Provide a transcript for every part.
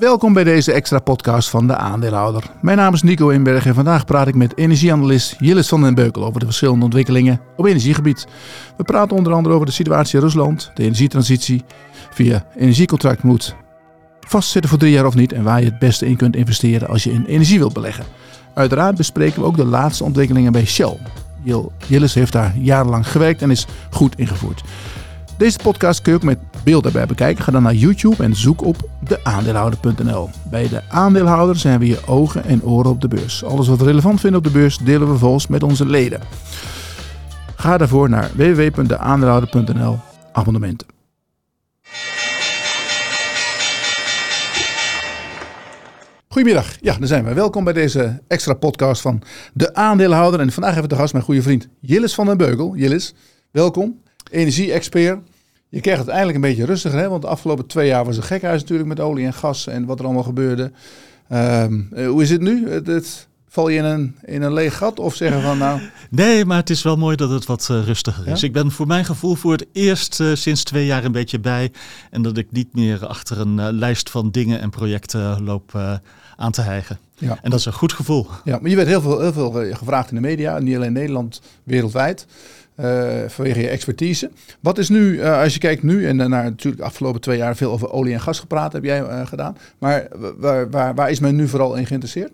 Welkom bij deze extra podcast van de aandeelhouder. Mijn naam is Nico Inberg en vandaag praat ik met energieanalist Jillis van den Beukel over de verschillende ontwikkelingen op energiegebied. We praten onder andere over de situatie in Rusland, de energietransitie, via energiecontract moet vastzitten voor drie jaar of niet en waar je het beste in kunt investeren als je in energie wilt beleggen. Uiteraard bespreken we ook de laatste ontwikkelingen bij Shell. Jillis heeft daar jarenlang gewerkt en is goed ingevoerd. Deze podcast kun je ook met beeld erbij bekijken. Ga dan naar YouTube en zoek op deaandeelhouder.nl. Bij de aandeelhouder zijn we je ogen en oren op de beurs. Alles wat we relevant vinden op de beurs delen we vervolgens met onze leden. Ga daarvoor naar www.deaandeelhouder.nl abonnementen. Goedemiddag, ja, daar zijn we. Welkom bij deze extra podcast van De Aandeelhouder. En vandaag hebben we de gast mijn goede vriend Jillis van den Beugel. Jillis, welkom. Energie-expert. Je krijgt het eindelijk een beetje rustiger, hè? want de afgelopen twee jaar was een gekhuis natuurlijk met olie en gas en wat er allemaal gebeurde. Ehm, eh, hoe is het nu? Het, val je in een, in een leeg gat of zeggen van nou... Nee, maar het is wel mooi dat het wat uh, rustiger is. Ik ben voor mijn gevoel voor het eerst uh, sinds twee jaar een beetje bij. En dat ik niet meer achter een lijst van dingen en projecten loop aan te hijgen. Ja. En dat is een goed gevoel. Ja, maar je werd heel veel, heel veel gevraagd in de media, niet alleen in Nederland, wereldwijd. Uh, vanwege je expertise. Wat is nu, uh, als je kijkt nu en naar natuurlijk de afgelopen twee jaar veel over olie en gas gepraat, heb jij uh, gedaan. Maar waar, waar, waar is men nu vooral in geïnteresseerd?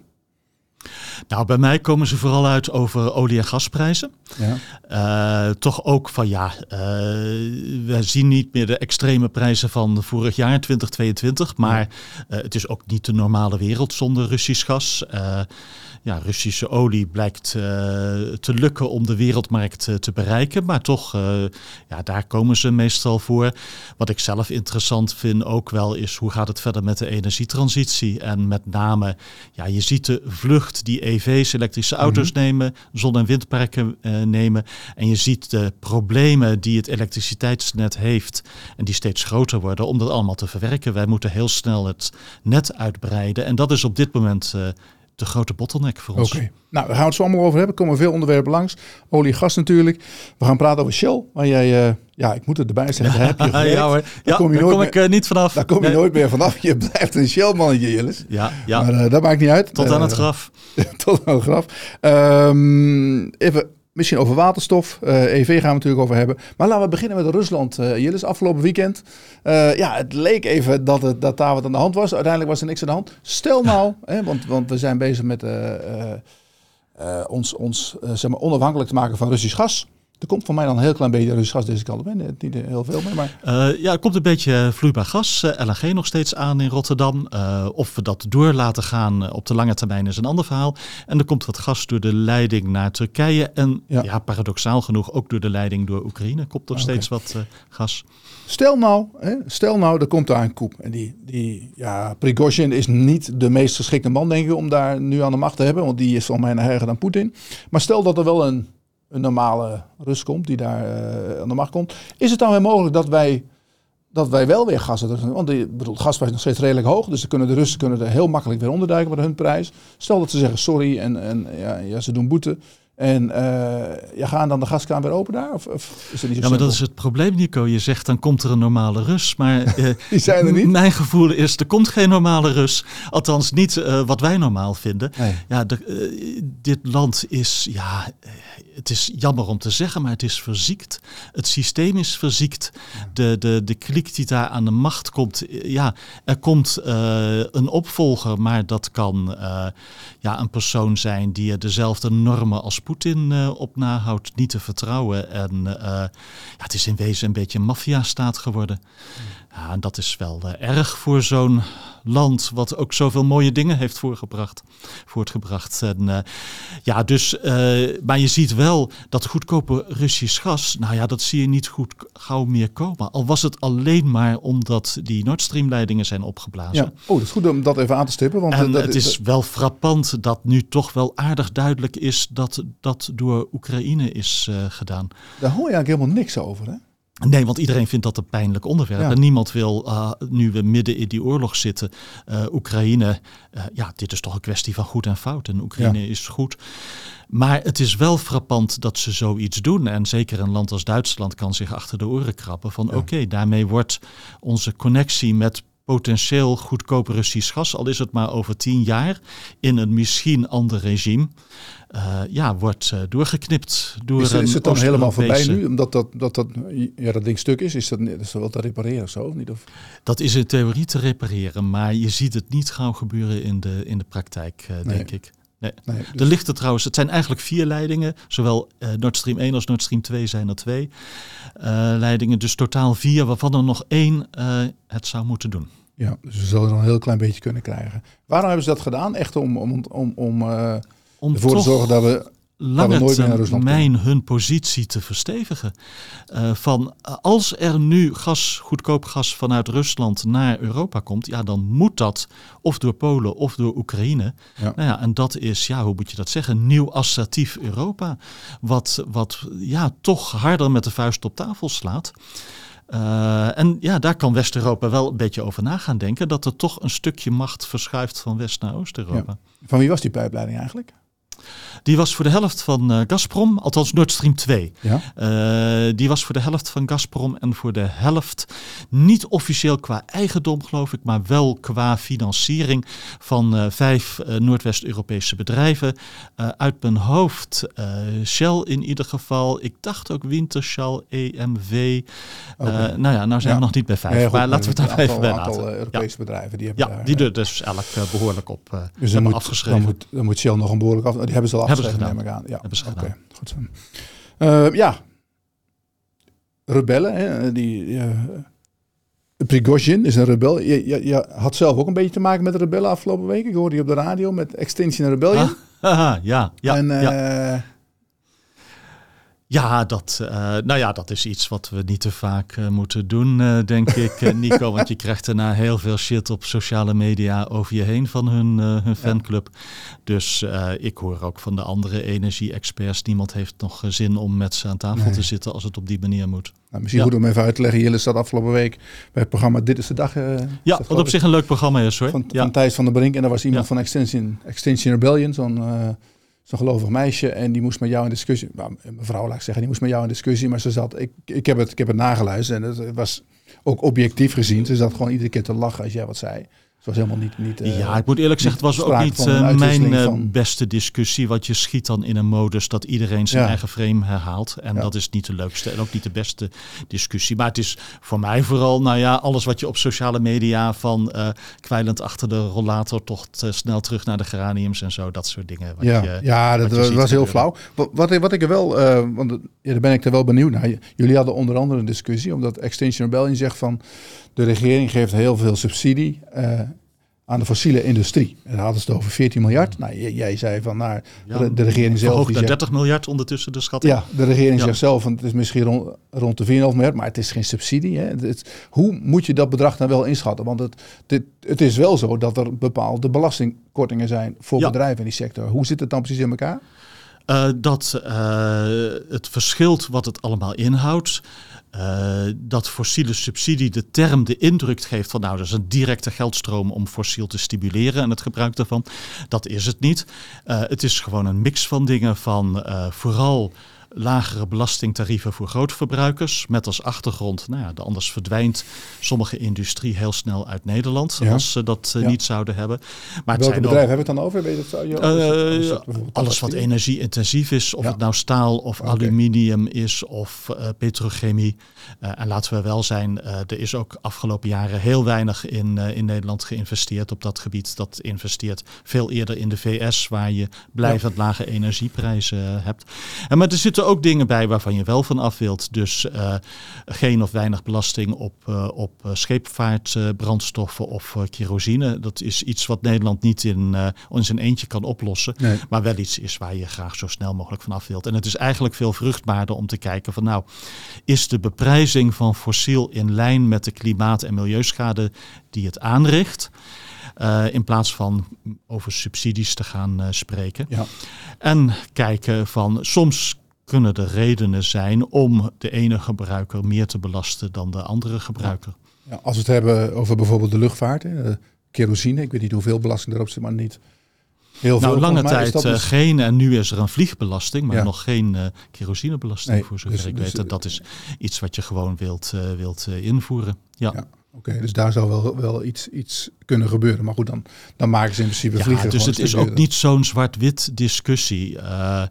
Nou, bij mij komen ze vooral uit over olie- en gasprijzen. Ja. toch ook van ja, we zien niet meer de extreme prijzen van vorig jaar, 2022. Maar het is ook niet de normale wereld zonder Russisch gas ja, Russische olie blijkt uh, te lukken om de wereldmarkt uh, te bereiken. Maar toch, uh, ja, daar komen ze meestal voor. Wat ik zelf interessant vind ook wel is hoe gaat het verder met de energietransitie. En met name, ja, je ziet de vlucht die EV's, elektrische auto's mm -hmm. nemen, zon- en windparken nemen. En je ziet de problemen die het elektriciteitsnet heeft en die steeds groter worden om dat allemaal te verwerken. Wij moeten heel snel het net uitbreiden. En dat is op dit moment de grote bottleneck voor ons. Oké, nou, daar gaan we het zo allemaal over hebben. Er komen veel onderwerpen langs. Olie, gas natuurlijk. We gaan praten over Shell, waar jij, uh, ja, ik moet het erbij zeggen, daar heb je gewerkt. ja hoor, daar ja, kom, je daar nooit kom ik uh, niet vanaf. Daar kom je nee. nooit meer vanaf. Je blijft een Shell-mannetje, Jillis. Ja, ja. Maar uh, dat maakt niet uit. Tot aan het graf. tot aan het graf. Um, even Misschien over waterstof. Uh, EV gaan we natuurlijk over hebben. Maar laten we beginnen met Rusland. Uh, Jillis, afgelopen weekend. Uh, ja, het leek even dat, het, dat daar wat aan de hand was. Uiteindelijk was er niks aan de hand. Stel nou, hè, want, want we zijn bezig met ons, ons zeg maar onafhankelijk te maken van Russisch gas. Er komt van mij dan een heel klein beetje Russisch gas deze kant op. Niet heel veel meer, maar... Uh, ja, er komt een beetje vloeibaar gas, uh, LNG nog steeds aan in Rotterdam. Uh, of we dat door laten gaan op de lange termijn is een ander verhaal. En er komt wat gas door de leiding naar Turkije. En ja, ja paradoxaal genoeg ook door de leiding door Oekraïne komt er okay. steeds wat gas. Stel nou, hè, stel nou, er komt daar een koep. En die, die ja, Prigozhin is niet de meest geschikte man, denk ik, om daar nu aan de macht te hebben. Want die is van mij erger dan Poetin. Maar stel dat er wel een een normale Rus komt, die daar uh, aan de macht komt. Is het dan weer mogelijk dat wij, dat wij wel weer gas hebben? Want de bedoel, gasprijs is nog steeds redelijk hoog, dus kunnen de Russen kunnen er heel makkelijk weer onderduiken met hun prijs. Stel dat ze zeggen sorry en, en ja, ja, ze doen boete. En uh, ja, gaan dan de gaskraan weer open daar? Of, of is het niet zo ja, maar dat is het probleem, Nico. Je zegt dan komt er een normale Rus. Maar uh, Die zijn er niet. mijn gevoel is, er komt geen normale Rus. Althans, niet uh, wat wij normaal vinden. Nee. Ja, de, dit land is, ja, het is jammer om te zeggen, maar het is verziekt. Het systeem is verziekt. De, de, de kliek die daar aan de macht komt, ja, er komt een opvolger, maar dat kan ja, een persoon zijn die er dezelfde normen als Poetin uh, op nahoudt, niet te vertrouwen. En ja, het is in wezen een beetje een maffiastaat geworden. Ja, en dat is wel uh, erg voor zo'n land wat ook zoveel mooie dingen heeft voorgebracht, voortgebracht. En, uh, ja, dus, uh, maar je ziet wel dat goedkope Russisch gas, nou ja, dat zie je niet goed gauw meer komen. Al was het alleen maar omdat die Nord Stream leidingen zijn opgeblazen. Ja. Oh, dat is goed om dat even aan te stippen. Want en dat het is wel frappant dat nu toch wel aardig duidelijk is dat dat door Oekraïne is uh, gedaan. Daar hoor je eigenlijk helemaal niks over, hè? Nee, want iedereen vindt dat een pijnlijk onderwerp. Ja. En niemand wil, uh, nu we midden in die oorlog zitten, uh, Oekraïne, uh, ja, dit is toch een kwestie van goed en fout. En Oekraïne ja. is goed. Maar het is wel frappant dat ze zoiets doen. En zeker een land als Duitsland kan zich achter de oren krabben van ja. oké, okay, daarmee wordt onze connectie met potentieel goedkoop Russisch gas, al is het maar over tien jaar, in een misschien ander regime, uh, ja, wordt uh, doorgeknipt door is, is het dan helemaal voorbij nu, omdat dat, dat, dat, ja, dat ding stuk is? Is dat, is dat wel te repareren of zo? Niet, of? Dat is in theorie te repareren, maar je ziet het niet gauw gebeuren in de, in de praktijk, uh, denk ik. Nee. nee dus... Er ligt er trouwens, het zijn eigenlijk vier leidingen. Zowel uh, Nord Stream 1 als Nord Stream 2 zijn er twee uh, leidingen. Dus totaal vier, waarvan er nog één uh, het zou moeten doen. Ja, dus we zullen er een heel klein beetje kunnen krijgen. Waarom hebben ze dat gedaan? Echt om, om, om, om, om ervoor te zorgen dat we lange termijn hun positie te verstevigen. Uh, van als er nu gas, goedkoop gas vanuit Rusland naar Europa komt, ja, dan moet dat of door Polen of door Oekraïne. Ja. Nou ja, en dat is, ja, hoe moet je dat zeggen, nieuw assertief Europa. Wat, wat ja, toch harder met de vuist op tafel slaat. Uh, en ja, daar kan West-Europa wel een beetje over na gaan denken. Dat er toch een stukje macht verschuift van West naar Oost-Europa. Van wie was die pijpleiding eigenlijk? Die was voor de helft van uh, Gazprom, althans Nord Stream 2. Ja? Uh, die was voor de helft van Gazprom en voor de helft niet officieel qua eigendom, geloof ik, maar wel qua financiering van uh, vijf Noordwest-Europese bedrijven. uit mijn hoofd Shell in ieder geval. Ik dacht ook Wintershell, EMV. Okay. nou ja, nou zijn ja. we nog niet bij vijf, maar laten we het daar even bij laten. aantal Europese bedrijven die hebben ja, die er dus elk behoorlijk op dus hebben moet, afgeschreven. Dan moet, dan moet Shell nog een behoorlijk af. Die hebben ze al afgeschreven, neem ik aan. Ja, hebben ze. Okay, goed zo. Uh, ja, rebellen, hè, die... Uh, Prigozhin is een rebel. Je, je, je, had zelf ook een beetje te maken met rebellen afgelopen week. Ik hoorde je op de radio met Extinction Rebellion. Ah, ja, ja. En, ja. Uh, ja, dat, uh, nou ja, dat is iets wat we niet te vaak uh, moeten doen, uh, denk ik, Nico. want je krijgt daarna heel veel shit op sociale media over je heen van hun, hun fanclub. Ja. Dus ik hoor ook van de andere energie-experts, niemand heeft nog zin om met ze aan tafel nee. te zitten als het op die manier moet. Nou, misschien ja. goed om even uit te leggen. Jelle zat afgelopen week bij het programma Dit is de Dag. ja, wat op zich een leuk programma is hoor. Van, ja. van Thijs van der Brink en daar was iemand van Extinction, Extinction Rebellion, zo'n zo'n gelovig meisje en die moest met jou in discussie. Nou, mevrouw, laat ik zeggen, die moest met jou in discussie, maar ze zat. Ik, ik, heb, het, ik heb het nageluisterd en het was ook objectief gezien. Ze zat gewoon iedere keer te lachen als jij wat zei was helemaal niet... niet uh, ja, ik moet eerlijk zeggen, het was ook niet uh, mijn uh, beste discussie. Want je schiet dan in een modus dat iedereen zijn ja. eigen frame herhaalt. En ja. dat is niet de leukste en ook niet de beste discussie. Maar het is voor mij vooral, nou ja, alles wat je op sociale media van kwijlend achter de rollator toch snel terug naar de geraniums en zo. Dat soort dingen. Wat ja, je, ja dat was, was heel flauw. Wat, wat, wat ik er wel, want ja, daar ben ik er wel benieuwd naar. Jullie hadden onder andere een discussie, omdat Extinction Rebellion zegt van de regering geeft heel veel subsidie aan de fossiele industrie. En dan hadden ze het over 14 miljard. Nou, jij zei van, nou, ja, de, de, regering zelf... Naar zegt, 30 miljard ondertussen de schatting. Ja, de regering ja. zegt zelf, van, het is misschien rond, rond de 4,5 miljard, maar het is geen subsidie. Hè. Het, hoe moet je dat bedrag dan wel inschatten? Want het, dit, het is wel zo dat er bepaalde belastingkortingen zijn voor ja. bedrijven in die sector. Hoe zit het dan precies in elkaar? Uh, dat uh, het verschilt wat het allemaal inhoudt. Uh, dat fossiele subsidie de term de indruk geeft van nou, dat is een directe geldstroom om fossiel te stimuleren en het gebruik daarvan. Dat is het niet. Uh, het is gewoon een mix van dingen van uh, vooral lagere belastingtarieven voor grootverbruikers. Met als achtergrond, nou ja, anders verdwijnt sommige industrie heel snel uit Nederland. Ja. Als ze dat uh, ja. niet zouden hebben. Maar Welke bedrijven hebben we het dan over? Weet het, uh, dat alles wat energie-intensief is. Of ja. het nou staal of okay. aluminium is of uh, petrochemie. en laten we wel zijn, er is ook afgelopen jaren heel weinig in, in Nederland geïnvesteerd op dat gebied. Dat investeert veel eerder in de VS, waar je blijvend lage energieprijzen hebt. En maar er zitten ook dingen bij waarvan je wel van af wilt. Dus uh, geen of weinig belasting op, uh, op scheepvaartbrandstoffen of kerosine. Dat is iets wat Nederland niet in, in zijn eentje kan oplossen. Nee. Maar wel iets is waar je graag zo snel mogelijk van af wilt. En het is eigenlijk veel vruchtbaarder om te kijken van nou, is de beprijzing van fossiel in lijn met de klimaat- en milieuschade die het aanricht? Uh, in plaats van over subsidies te gaan uh, spreken. Ja. En kijken van soms kunnen er redenen zijn om de ene gebruiker meer te belasten dan de andere gebruiker. Ja. Als we het hebben over bijvoorbeeld de luchtvaart, hè, kerosine, ik weet niet hoeveel belasting erop zit, maar niet heel nou, veel. lange tijd dus... uh, geen en nu is er een vliegbelasting, maar ja. nog geen uh, kerosinebelasting nee, voor zover dus, ik dus, weet. En dat is iets wat je gewoon wilt, uh, wilt invoeren. Ja. Oké, dus daar zou wel, wel iets, iets kunnen gebeuren. Maar goed, dan, dan maken ze in principe ja, vliegen. Dus het is ook niet zo'n zwart-wit discussie. Uh,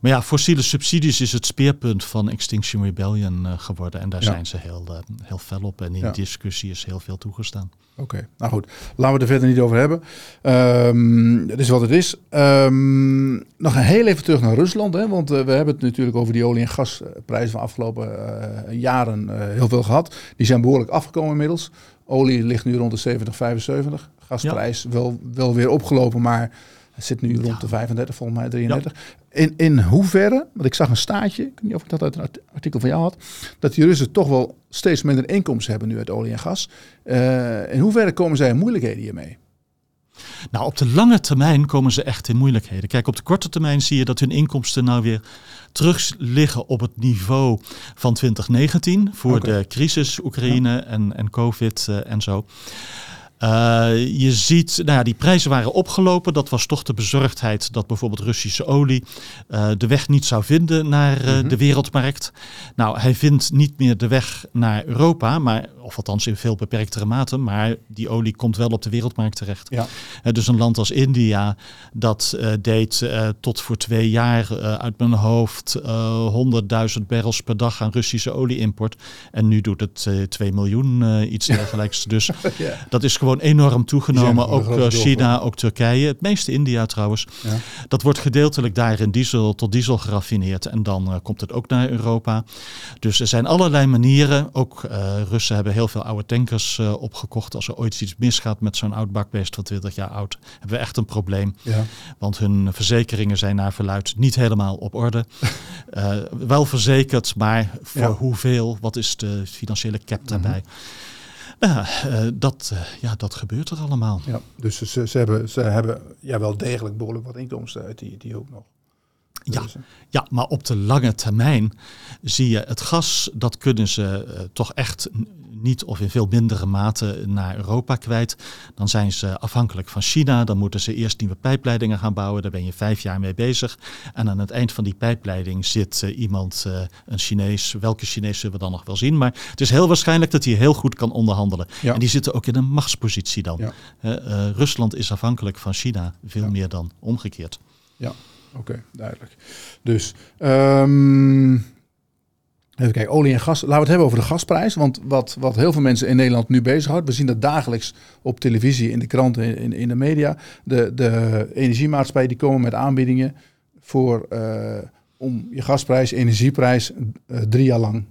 maar ja, fossiele subsidies is het speerpunt van Extinction Rebellion uh, geworden. En daar zijn ze heel, uh, heel fel op. En in ja. discussie is heel veel toegestaan. Oké, nou goed. Laten we het er verder niet over hebben. Um, het is wat het is. Um, nog heel even terug naar Rusland. Hè, want uh, we hebben het natuurlijk over die olie- en gasprijzen van de afgelopen jaren heel veel gehad. Die zijn behoorlijk afgekomen inmiddels. Olie ligt nu rond de 70, 75. Gasprijs ja. wel, wel weer opgelopen, maar het zit nu rond de 35, volgens mij 33. In, in hoeverre, want ik zag een staatje, ik weet niet of ik dat uit een artikel van jou had, dat die Russen toch wel steeds minder inkomsten hebben nu uit olie en gas. Uh, in hoeverre komen zij in moeilijkheden hiermee? Nou, op de lange termijn komen ze echt in moeilijkheden. Kijk, op de korte termijn zie je dat hun inkomsten nou weer terug liggen op het niveau van 2019 voor okay. de crisis Oekraïne ja. en, en COVID uh, en zo. Uh, je ziet, nou ja, die prijzen waren opgelopen. Dat was toch de bezorgdheid dat bijvoorbeeld Russische olie uh, de weg niet zou vinden naar uh, mm -hmm. de wereldmarkt. Nou, hij vindt niet meer de weg naar Europa, maar, of althans in veel beperktere mate, maar die olie komt wel op de wereldmarkt terecht. Ja. dus een land als India, dat deed tot voor twee jaar uit mijn hoofd 100.000 barrels per dag aan Russische olie-import. En nu doet het 2 miljoen, iets dergelijks. dus yeah. dat is gewoon gewoon enorm toegenomen. Ook uh, China, ook Turkije. Het meeste India trouwens. Ja. Dat wordt gedeeltelijk daar in diesel tot diesel geraffineerd. En dan uh, komt het ook naar Europa. Dus er zijn allerlei manieren. Ook uh, Russen hebben heel veel oude tankers opgekocht. Als er ooit iets misgaat met zo'n oud bakbeest van 20 jaar oud, hebben we echt een probleem. Ja. Want hun verzekeringen zijn naar verluid niet helemaal op orde. wel verzekerd, maar voor ja. hoeveel? Wat is de financiële cap daarbij? Mm -hmm. Ja, uh, dat, uh, ja, dat gebeurt er allemaal. Ja, dus ze, ze, hebben, ze hebben ja, wel degelijk behoorlijk wat inkomsten uit die, die ook nog. Ja, ja, maar op de lange termijn zie je het gas, dat kunnen ze uh, toch echt niet of in veel mindere mate naar Europa kwijt. Dan zijn ze afhankelijk van China. Dan moeten ze eerst nieuwe pijpleidingen gaan bouwen. Daar ben je vijf jaar mee bezig. En aan het eind van die pijpleiding zit uh, iemand, uh, een Chinees. Welke Chinees zullen we dan nog wel zien. Maar het is heel waarschijnlijk dat hij heel goed kan onderhandelen. Ja. En die zitten ook in een machtspositie dan. Ja. Uh, Rusland is afhankelijk van China veel ja. meer dan omgekeerd. Ja, oké, okay, duidelijk. Dus um, Even kijken, olie en gas. Laten we het hebben over de gasprijs. Want wat, wat heel veel mensen in Nederland nu bezighoudt. We zien dat dagelijks op televisie, in de kranten, in, in de media. De, de energiemaatschappijen die komen met aanbiedingen voor, uh, om je gasprijs, energieprijs uh, drie jaar lang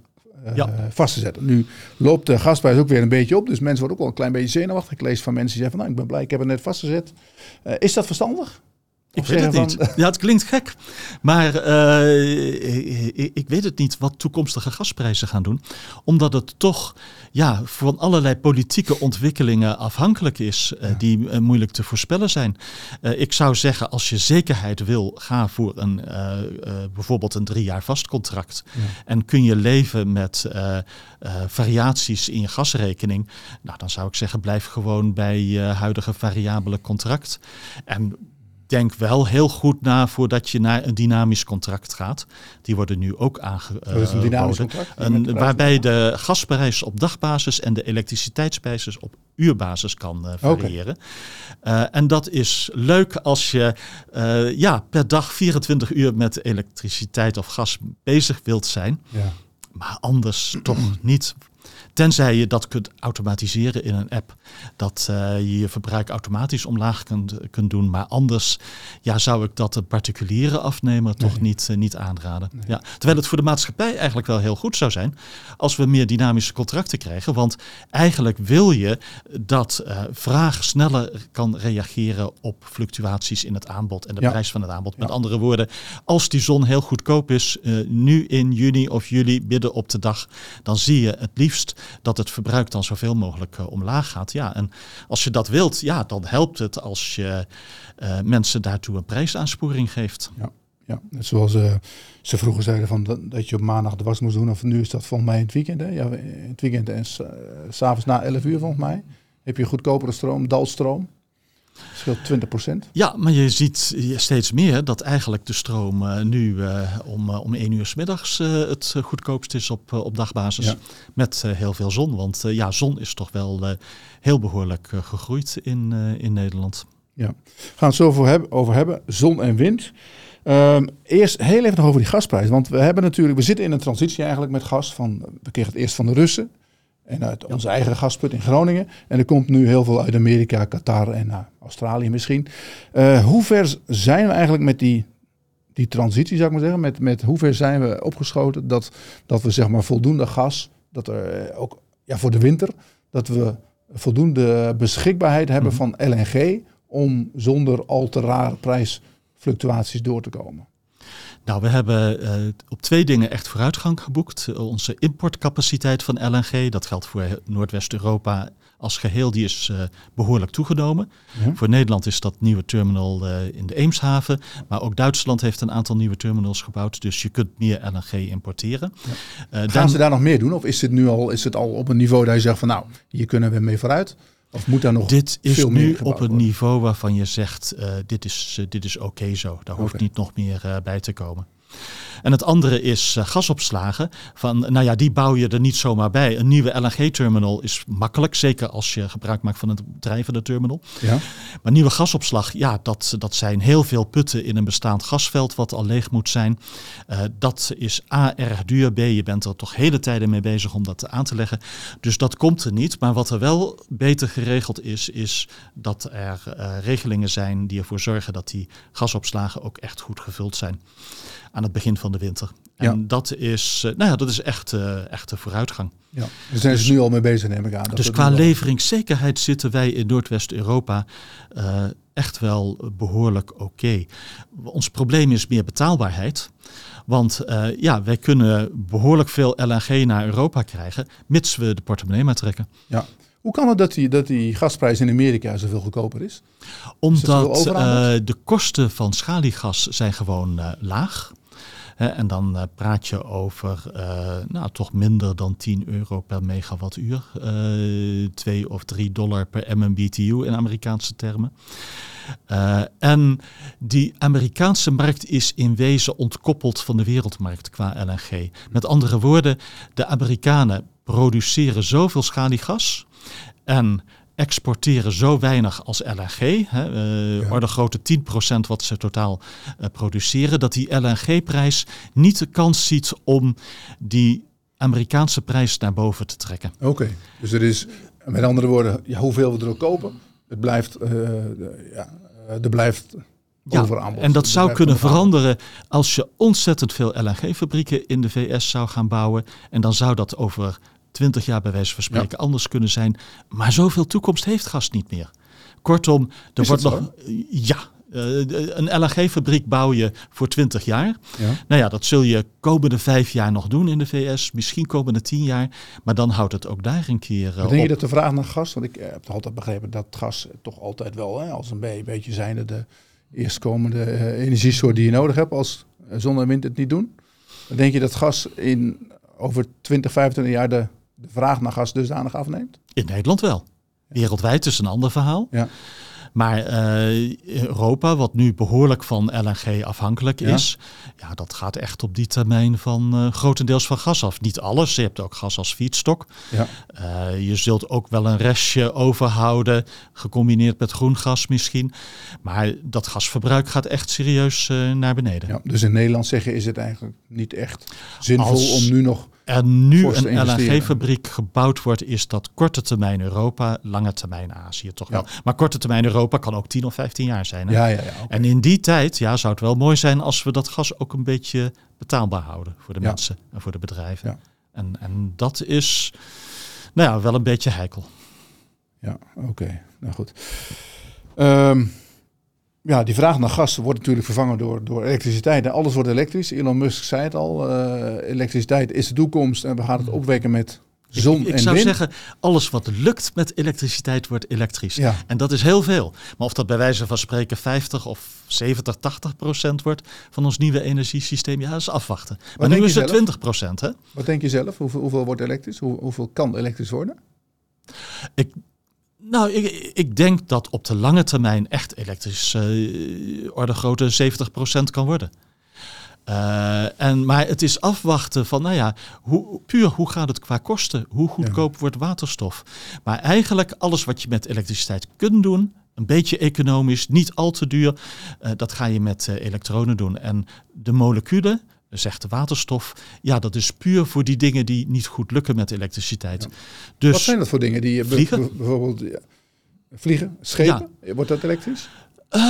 uh, ja. vast te zetten. Nu loopt de gasprijs ook weer een beetje op. Dus mensen worden ook wel een klein beetje zenuwachtig. Ik lees van mensen die zeggen van nou, ik ben blij, ik heb het net vastgezet. is dat verstandig? Ik weet het niet. Ja, het klinkt gek. Maar uh, ik, ik, weet het niet wat toekomstige gasprijzen gaan doen. Omdat het toch ja, van allerlei politieke ontwikkelingen afhankelijk is. Uh, die uh, moeilijk te voorspellen zijn. ik zou zeggen, als je zekerheid wil, ga voor een, bijvoorbeeld een drie jaar vast contract. Ja. En kun je leven met variaties in je gasrekening. Nou, dan zou ik zeggen, blijf gewoon bij je huidige variabele contract. En denk wel heel goed na voordat je naar een dynamisch contract gaat. Die worden nu ook aangeboden. Uh, waarbij de gasprijs op dagbasis en de elektriciteitsprijs op uurbasis kan uh, variëren. Okay. Uh, en dat is leuk als je uh, ja, per dag 24 uur met elektriciteit of gas bezig wilt zijn. Ja. Maar anders toch niet. Tenzij je dat kunt automatiseren in een app. Dat uh, je je verbruik automatisch omlaag kunt, kunt doen. Maar anders ja, zou ik dat een particuliere afnemer nee. toch niet, uh, niet aanraden. Nee. Ja, terwijl het voor de maatschappij eigenlijk wel heel goed zou zijn als we meer dynamische contracten krijgen. Want eigenlijk wil je dat uh, vraag sneller kan reageren op fluctuaties in het aanbod en de ja. prijs van het aanbod. Met ja. andere woorden, als die zon heel goedkoop is, nu in juni of juli midden op de dag, dan zie je het liefst dat het verbruik dan zoveel mogelijk uh, omlaag gaat. Ja, en als je dat wilt, ja, dan helpt het als je uh, mensen daartoe een prijsaansporing geeft. Ja. Ja, net zoals uh, ze vroeger zeiden van dat, dat, je op maandag de was moest doen. Of nu is dat volgens mij in het weekend. Ja, in het weekend en s'avonds na 11 uur volgens mij. Heb je goedkopere stroom, dalstroom. Scheelt 20 procent. Ja, maar je ziet steeds meer dat eigenlijk de stroom uh, nu uh, om, uh, om 1 uur s middags het goedkoopst is op, op dagbasis. Ja. Met heel veel zon. Want ja, zon is toch wel heel behoorlijk gegroeid in, in Nederland. Ja, we gaan het zo over hebben, over hebben. Zon en wind. Um, eerst heel even nog over die gasprijs. Want we hebben natuurlijk, we zitten in een transitie eigenlijk met gas. Van, we kregen het eerst van de Russen. En uit onze eigen gasput in Groningen. En er komt nu heel veel uit Amerika, Qatar en uh, Australië misschien. Uh, hoe ver zijn we eigenlijk met die, die transitie, zou ik maar zeggen? Met, met hoe ver zijn we opgeschoten dat, dat we zeg maar voldoende gas, dat er eh, ook ja, voor de winter, dat we voldoende beschikbaarheid hebben mm -hmm. van LNG om zonder al te rare prijsfluctuaties door te komen? Nou, we hebben uh, op twee dingen echt vooruitgang geboekt. Onze importcapaciteit van LNG, dat geldt voor Noordwest-Europa als geheel, die is uh, behoorlijk toegenomen. Ja. Voor Nederland is dat nieuwe terminal in de Eemshaven. Maar ook Duitsland heeft een aantal nieuwe terminals gebouwd. Dus je kunt meer LNG importeren. Ja. Gaan dan... ze daar nog meer doen? Of is het nu al, is het al op een niveau dat je zegt van nou, hier kunnen we mee vooruit? Of moet daar nog dit is veel nu op een niveau waarvan je zegt, uh, dit is, uh, dit is oké okay zo. Daar hoeft niet nog meer uh, bij te komen. En het andere is uh, gasopslagen. Van, nou ja, die bouw je er niet zomaar bij. Een nieuwe LNG-terminal is makkelijk, zeker als je gebruik maakt van het drijvende terminal. Ja. Maar nieuwe gasopslag, ja, dat, dat zijn heel veel putten in een bestaand gasveld wat al leeg moet zijn. Uh, dat is A, erg duur. B, je bent er toch hele tijden mee bezig om dat aan te leggen. Dus dat komt er niet. Maar wat er wel beter geregeld is, is dat er uh, regelingen zijn die ervoor zorgen dat die gasopslagen ook echt goed gevuld zijn aan het begin van de winter. En ja. dat is, uh, nou ja, dat is echt, uh, echt een vooruitgang. Ja, daar zijn dus, ze nu al mee bezig, neem ik aan. dus qua leveringszekerheid zitten wij in Noordwest-Europa uh, echt wel behoorlijk oké. Okay. Ons probleem is meer betaalbaarheid. Want ja, wij kunnen behoorlijk veel LNG naar Europa krijgen, mits we de portemonnee maar trekken. Ja. Hoe kan het dat die, dat die gasprijs in Amerika zoveel goedkoper is? Omdat is uh, de kosten van schaliegas zijn gewoon laag. En dan uh, praat je over nou, toch minder dan 10 euro per megawattuur. 2 of 3 dollar per MMBTU in Amerikaanse termen. En die Amerikaanse markt is in wezen ontkoppeld van de wereldmarkt qua LNG. Met andere woorden, de Amerikanen produceren zoveel schaliegas en exporteren zo weinig als LNG, hè, uh, ja. orde grote 10% wat ze totaal uh, produceren, dat die LNG-prijs niet de kans ziet om die Amerikaanse prijs naar boven te trekken. Oké, okay. dus er is, met andere woorden, ja, hoeveel we er ook kopen, het blijft, uh, ja, er blijft ja, en dat zou kunnen veranderen als je ontzettend veel LNG-fabrieken in de VS zou gaan bouwen. En dan zou dat over 20 jaar bij wijze van spreken ja. anders kunnen zijn. Maar zoveel toekomst heeft gas niet meer. Kortom, er Is wordt nog. zo? Ja. Uh, een LNG-fabriek bouw je voor 20 jaar. Ja. Nou ja, dat zul je komende vijf jaar nog doen in de VS. Misschien komende tien jaar. Maar dan houdt het ook daar een keer uh, denk je dat de vraag naar gas, want ik heb altijd begrepen dat gas toch altijd wel hè, als een be- beetje zijnde de eerstkomende energiesoort die je nodig hebt als zon en wind het niet doen. Dan denk je dat gas in over 20, 25 jaar de, de vraag naar gas dusdanig afneemt? In Nederland wel. Wereldwijd is een ander verhaal. Ja. Maar uh, Europa, wat nu behoorlijk van LNG afhankelijk is, ja, dat gaat echt op die termijn van uh, grotendeels van gas af. Niet alles, je hebt ook gas als feedstock. Ja. Uh, je zult ook wel een restje overhouden, gecombineerd met groen gas misschien. Maar dat gasverbruik gaat echt serieus naar beneden. Ja, dus in Nederland zeggen is het eigenlijk niet echt zinvol Als om nu nog er nu een. LNG-fabriek gebouwd wordt, is dat korte termijn Europa, lange termijn Azië toch Ja. wel. Maar korte termijn Europa kan ook 10 of 15 jaar zijn. Hè? Ja, ja, ja. En in die tijd ja, zou het wel mooi zijn als we dat gas ook een beetje betaalbaar houden voor de Ja. mensen en voor de bedrijven. Ja. En, en dat is nou ja, wel een beetje heikel. Ja, oké. Nou goed. Ehm, ja, die vraag naar gas wordt natuurlijk vervangen door, door elektriciteit. En alles wordt elektrisch. Elon Musk zei het al. eh, elektriciteit is de toekomst en we gaan het opwekken met zon ik, ik en zou wind. zeggen, alles wat lukt met elektriciteit wordt elektrisch. Ja. En dat is heel veel. Maar of dat bij wijze van spreken 50 of 70, 80 procent wordt van ons nieuwe energiesysteem, ja, dat is afwachten. Maar nu is het zelf? 20 procent, hè? Wat denk je zelf? Hoeveel, hoeveel wordt elektrisch? Hoe, hoeveel kan elektrisch worden? Nou, ik, ik, denk dat op de lange termijn echt elektrisch uh, orde grootte 70% kan worden. Uh, en, maar het is afwachten van, nou ja, hoe, puur hoe gaat het qua kosten? Hoe goedkoop wordt waterstof? Maar eigenlijk alles wat je met elektriciteit kunt doen, een beetje economisch, niet al te duur, uh, dat ga je met elektronen doen. En de moleculen, zegt de waterstof, ja, dat is puur voor die dingen die niet goed lukken met elektriciteit. Ja. Dus, Wat zijn dat voor dingen die vliegen? bijvoorbeeld ja, vliegen, schepen? Wordt dat elektrisch? Uh,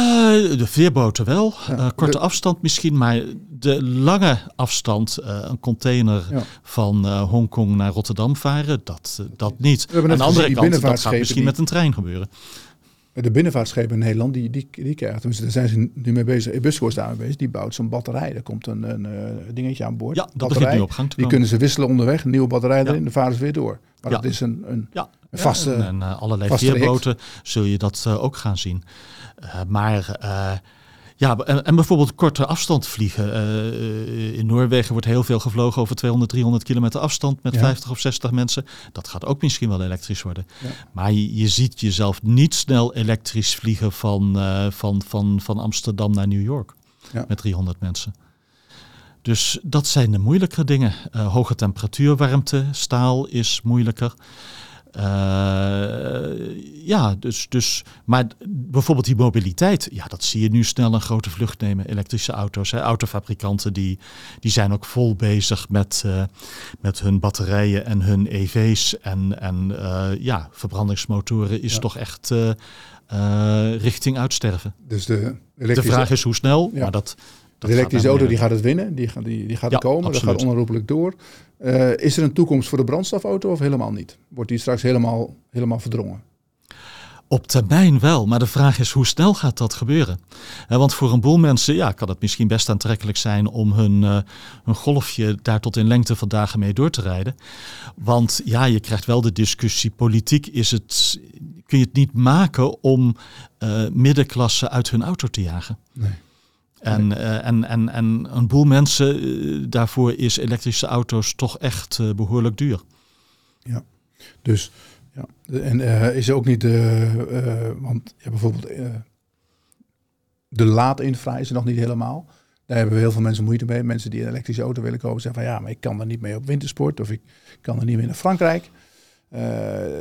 de veerboten wel. Uh, korte afstand misschien, maar de lange afstand, uh, een container van Hongkong naar Rotterdam varen, dat, dat niet. Aan de andere kant, dat gaat misschien die... met een trein gebeuren. De binnenvaartschepen in Nederland, die, die, die krijgen, tenminste daar zijn ze nu mee bezig, Ebusco is daar mee bezig, die bouwt zo'n batterij. Er komt een, een, een dingetje aan boord. Ja, dat batterij, begint nu op gang te Die kunnen ze wisselen onderweg, een nieuwe batterij erin, dan varen ze weer door. Maar dat is een, een, ja. een vaste En, en allerlei veerboten zul je dat ook gaan zien. Uh, maar ja, en, en, bijvoorbeeld korte afstand vliegen. Uh, in Noorwegen wordt heel veel gevlogen over 200, 300 kilometer afstand met ja. 50 of 60 mensen. Dat gaat ook misschien wel elektrisch worden. Ja. Maar je, je, ziet jezelf niet snel elektrisch vliegen van, van, van, van Amsterdam naar New York ja. met 300 mensen. Dus dat zijn de moeilijkere dingen. hoge temperatuur, warmte, staal is moeilijker. Uh, ja, dus, dus, maar bijvoorbeeld die mobiliteit, ja, dat zie je nu snel een grote vlucht nemen. Elektrische auto's, hè. autofabrikanten die, die zijn ook vol bezig met, uh, met hun batterijen en hun EV's. En, en uh, ja, verbrandingsmotoren is ja. toch echt richting uitsterven. Dus de, elektrische... de vraag is hoe snel, ja. maar dat, de elektrische auto die gaat het winnen, die, die, die gaat ja, komen, absoluut. dat gaat onherroepelijk door. Uh, is er een toekomst voor de brandstofauto of helemaal niet? Wordt die straks helemaal, helemaal verdrongen? Op termijn wel, maar de vraag is hoe snel gaat dat gebeuren? want voor een boel mensen ja, kan het misschien best aantrekkelijk zijn om hun, uh, hun golfje daar tot in lengte van dagen mee door te rijden. Want ja, je krijgt wel de discussie, politiek is het, kun je het niet maken om uh, middenklasse uit hun auto te jagen. Nee. En, uh, en, en, en een boel mensen, uh, daarvoor is elektrische auto's toch echt uh, behoorlijk duur. Ja, dus ja. En is ook niet, want ja, bijvoorbeeld de laadinfra is er nog niet helemaal. Daar hebben we heel veel mensen moeite mee. Mensen die een elektrische auto willen kopen zeggen van ja, maar ik kan er niet mee op wintersport of ik kan er niet mee naar Frankrijk.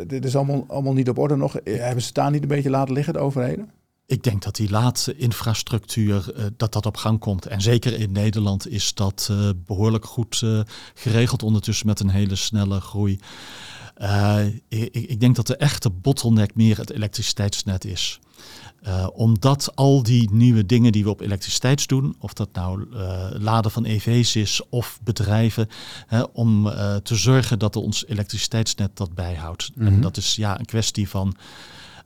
dit is allemaal, allemaal niet op orde nog. Hebben ze daar niet een beetje laten liggen, de overheden? Ik denk dat die laatste infrastructuur, uh, dat dat op gang komt. En zeker in Nederland is dat uh, behoorlijk goed uh, geregeld ondertussen met een hele snelle groei. Ik, ik, denk dat de echte bottleneck meer het elektriciteitsnet is. omdat al die nieuwe dingen die we op elektriciteit doen, of dat nou laden van EV's is of bedrijven, om te zorgen dat ons elektriciteitsnet dat bijhoudt. Mm -hmm. En dat is ja, een kwestie van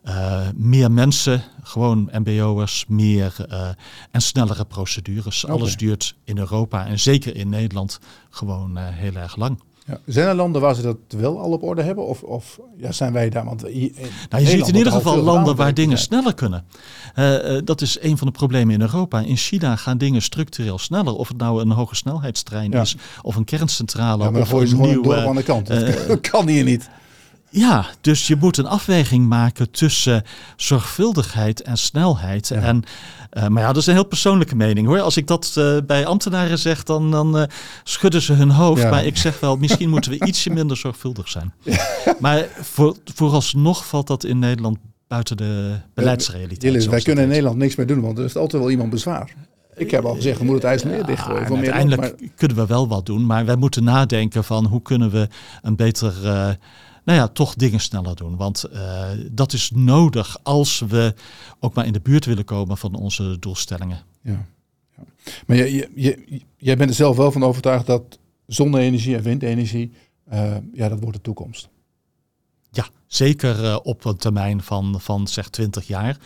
uh, meer mensen, gewoon MBO'ers, meer uh, en snellere procedures. Okay. Alles duurt in Europa en zeker in Nederland gewoon uh, heel erg lang. Ja. Zijn er landen waar ze dat wel al op orde hebben? Of, of ja, zijn wij daar? Want hier, nou, je ziet in ieder geval landen waar dingen zijn. sneller kunnen. Uh, uh, dat is een van de problemen in Europa. In China gaan dingen structureel sneller. Of het nou een hoge snelheidstrein ja. is, of een kerncentrale. Ja, maar of een je nieuw, door aan de kant. dat kan hier niet. Ja, dus je moet een afweging maken tussen zorgvuldigheid en snelheid. Ja. En, uh, maar ja, dat is een heel persoonlijke mening hoor. Als ik dat uh, bij ambtenaren zeg, dan, dan uh, schudden ze hun hoofd. Ja. Maar ik zeg wel, misschien moeten we ietsje minder zorgvuldig zijn. Ja. Maar voor, vooralsnog valt dat in Nederland buiten de beleidsrealiteit. Jillis, wij kunnen in Nederland niks meer doen, want er is altijd wel iemand bezwaar. Ik heb al gezegd, we moeten het IJsselmeer dichtgooien. Ja, uiteindelijk maar... kunnen we wel wat doen, maar wij moeten nadenken van hoe kunnen we een beter nou ja, toch dingen sneller doen. Want uh, dat is nodig als we ook maar in de buurt willen komen van onze doelstellingen. Ja. ja. Maar je, je, je, jij bent er zelf wel van overtuigd dat zonne-energie en windenergie, uh, ja, dat wordt de toekomst. Ja, zeker uh, op een termijn van, van zeg 20 jaar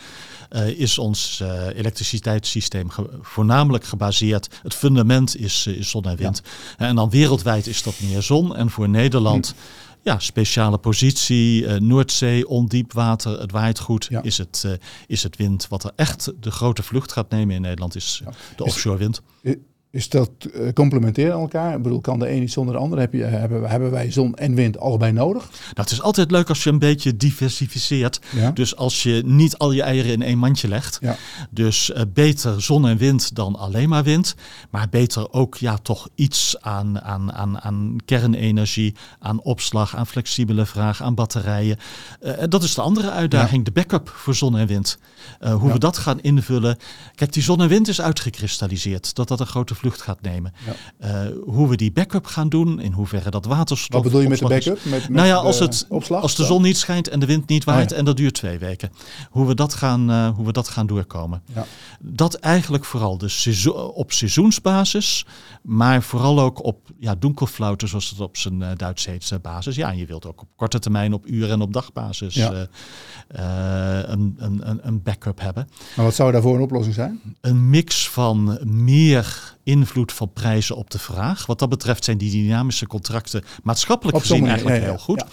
uh, is ons uh, elektriciteitssysteem ge voornamelijk gebaseerd. Het fundament is, is zon en wind. Ja. En dan wereldwijd is dat meer zon. En voor Nederland. Hm ja, speciale positie, uh, Noordzee, ondiep water, het waait goed, ja. is, het, uh, is het wind. Wat er echt de grote vlucht gaat nemen in Nederland is ja. de offshore wind. Is, Is dat uh, complementair aan elkaar? Ik bedoel, kan de een niet zonder de ander? Heb je, hebben, hebben wij zon en wind allebei nodig? Het is altijd leuk als je een beetje diversificeert. Dus als je niet al je eieren in één mandje legt. Ja. Dus uh, beter zon en wind dan alleen maar wind. Maar beter ook ja, toch iets aan, aan, aan, aan kernenergie, aan opslag, aan flexibele vraag, aan batterijen. Uh, dat is de andere uitdaging, de backup voor zon en wind. hoe we dat gaan invullen. Kijk, die zon en wind is uitgekristalliseerd. Dat dat een grote vlucht gaat nemen. Ja. Uh, hoe we die backup gaan doen, in hoeverre dat waterstof. Wat bedoel je met de backup? Met, met nou ja, als, het, opslag, als de zon niet schijnt en de wind niet waait oh en dat duurt twee weken. Hoe we dat gaan, uh, hoe we dat gaan doorkomen. Ja. Dat eigenlijk vooral de seizoen, op seizoensbasis, maar vooral ook op ja, donkerflauten, zoals het op zijn uh, Duits heet, basis. Ja, en je wilt ook op korte termijn, op uur- en op dagbasis ja. een, een, een backup hebben. Maar wat zou daarvoor een oplossing zijn? Een mix van meer invloed van prijzen op de vraag. Wat dat betreft zijn die dynamische contracten maatschappelijk gezien eigenlijk heel goed.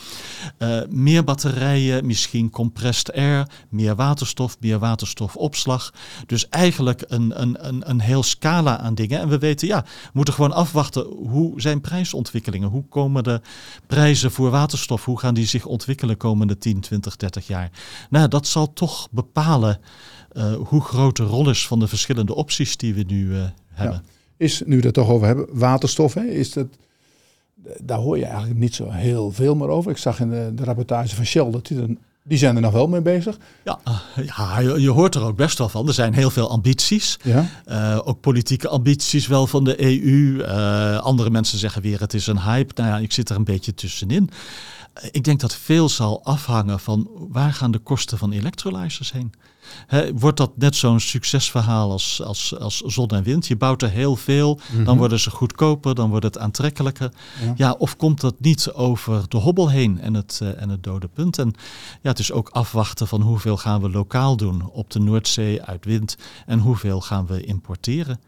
Uh, meer batterijen, misschien compressed air, meer waterstof, meer waterstofopslag. Dus eigenlijk een, een, een, een heel scala aan dingen. En we weten, ja, we moeten gewoon afwachten hoe zijn prijsontwikkelingen? Hoe komen de prijzen voor waterstof? Hoe gaan die zich ontwikkelen komende 10, 20, 30 jaar? Nou, dat zal toch bepalen uh, hoe groot de rol is van de verschillende opties die we nu uh, hebben is, nu we het toch over hebben, waterstof. Hè, is dat, daar hoor je eigenlijk niet zo heel veel meer over. Ik zag in de, de rapportage van Shell dat die, er, die zijn er nog wel mee bezig. Ja, ja je, je, hoort er ook best wel van. Er zijn heel veel ambities. Ja. Uh, ook politieke ambities wel van de EU. Uh, eh, andere mensen zeggen weer het is een hype. Nou ja, ik zit er een beetje tussenin. Ik denk dat veel zal afhangen van waar gaan de kosten van electrolyzers heen wordt dat net zo'n succesverhaal als, als, als zon en wind? Je bouwt er heel veel, dan mhm. worden ze goedkoper, dan wordt het aantrekkelijker. Ja. of komt dat niet over de hobbel heen en het, uh, en het dode punt? En ja, het is ook afwachten van hoeveel gaan we lokaal doen op de Noordzee uit wind en hoeveel gaan we importeren.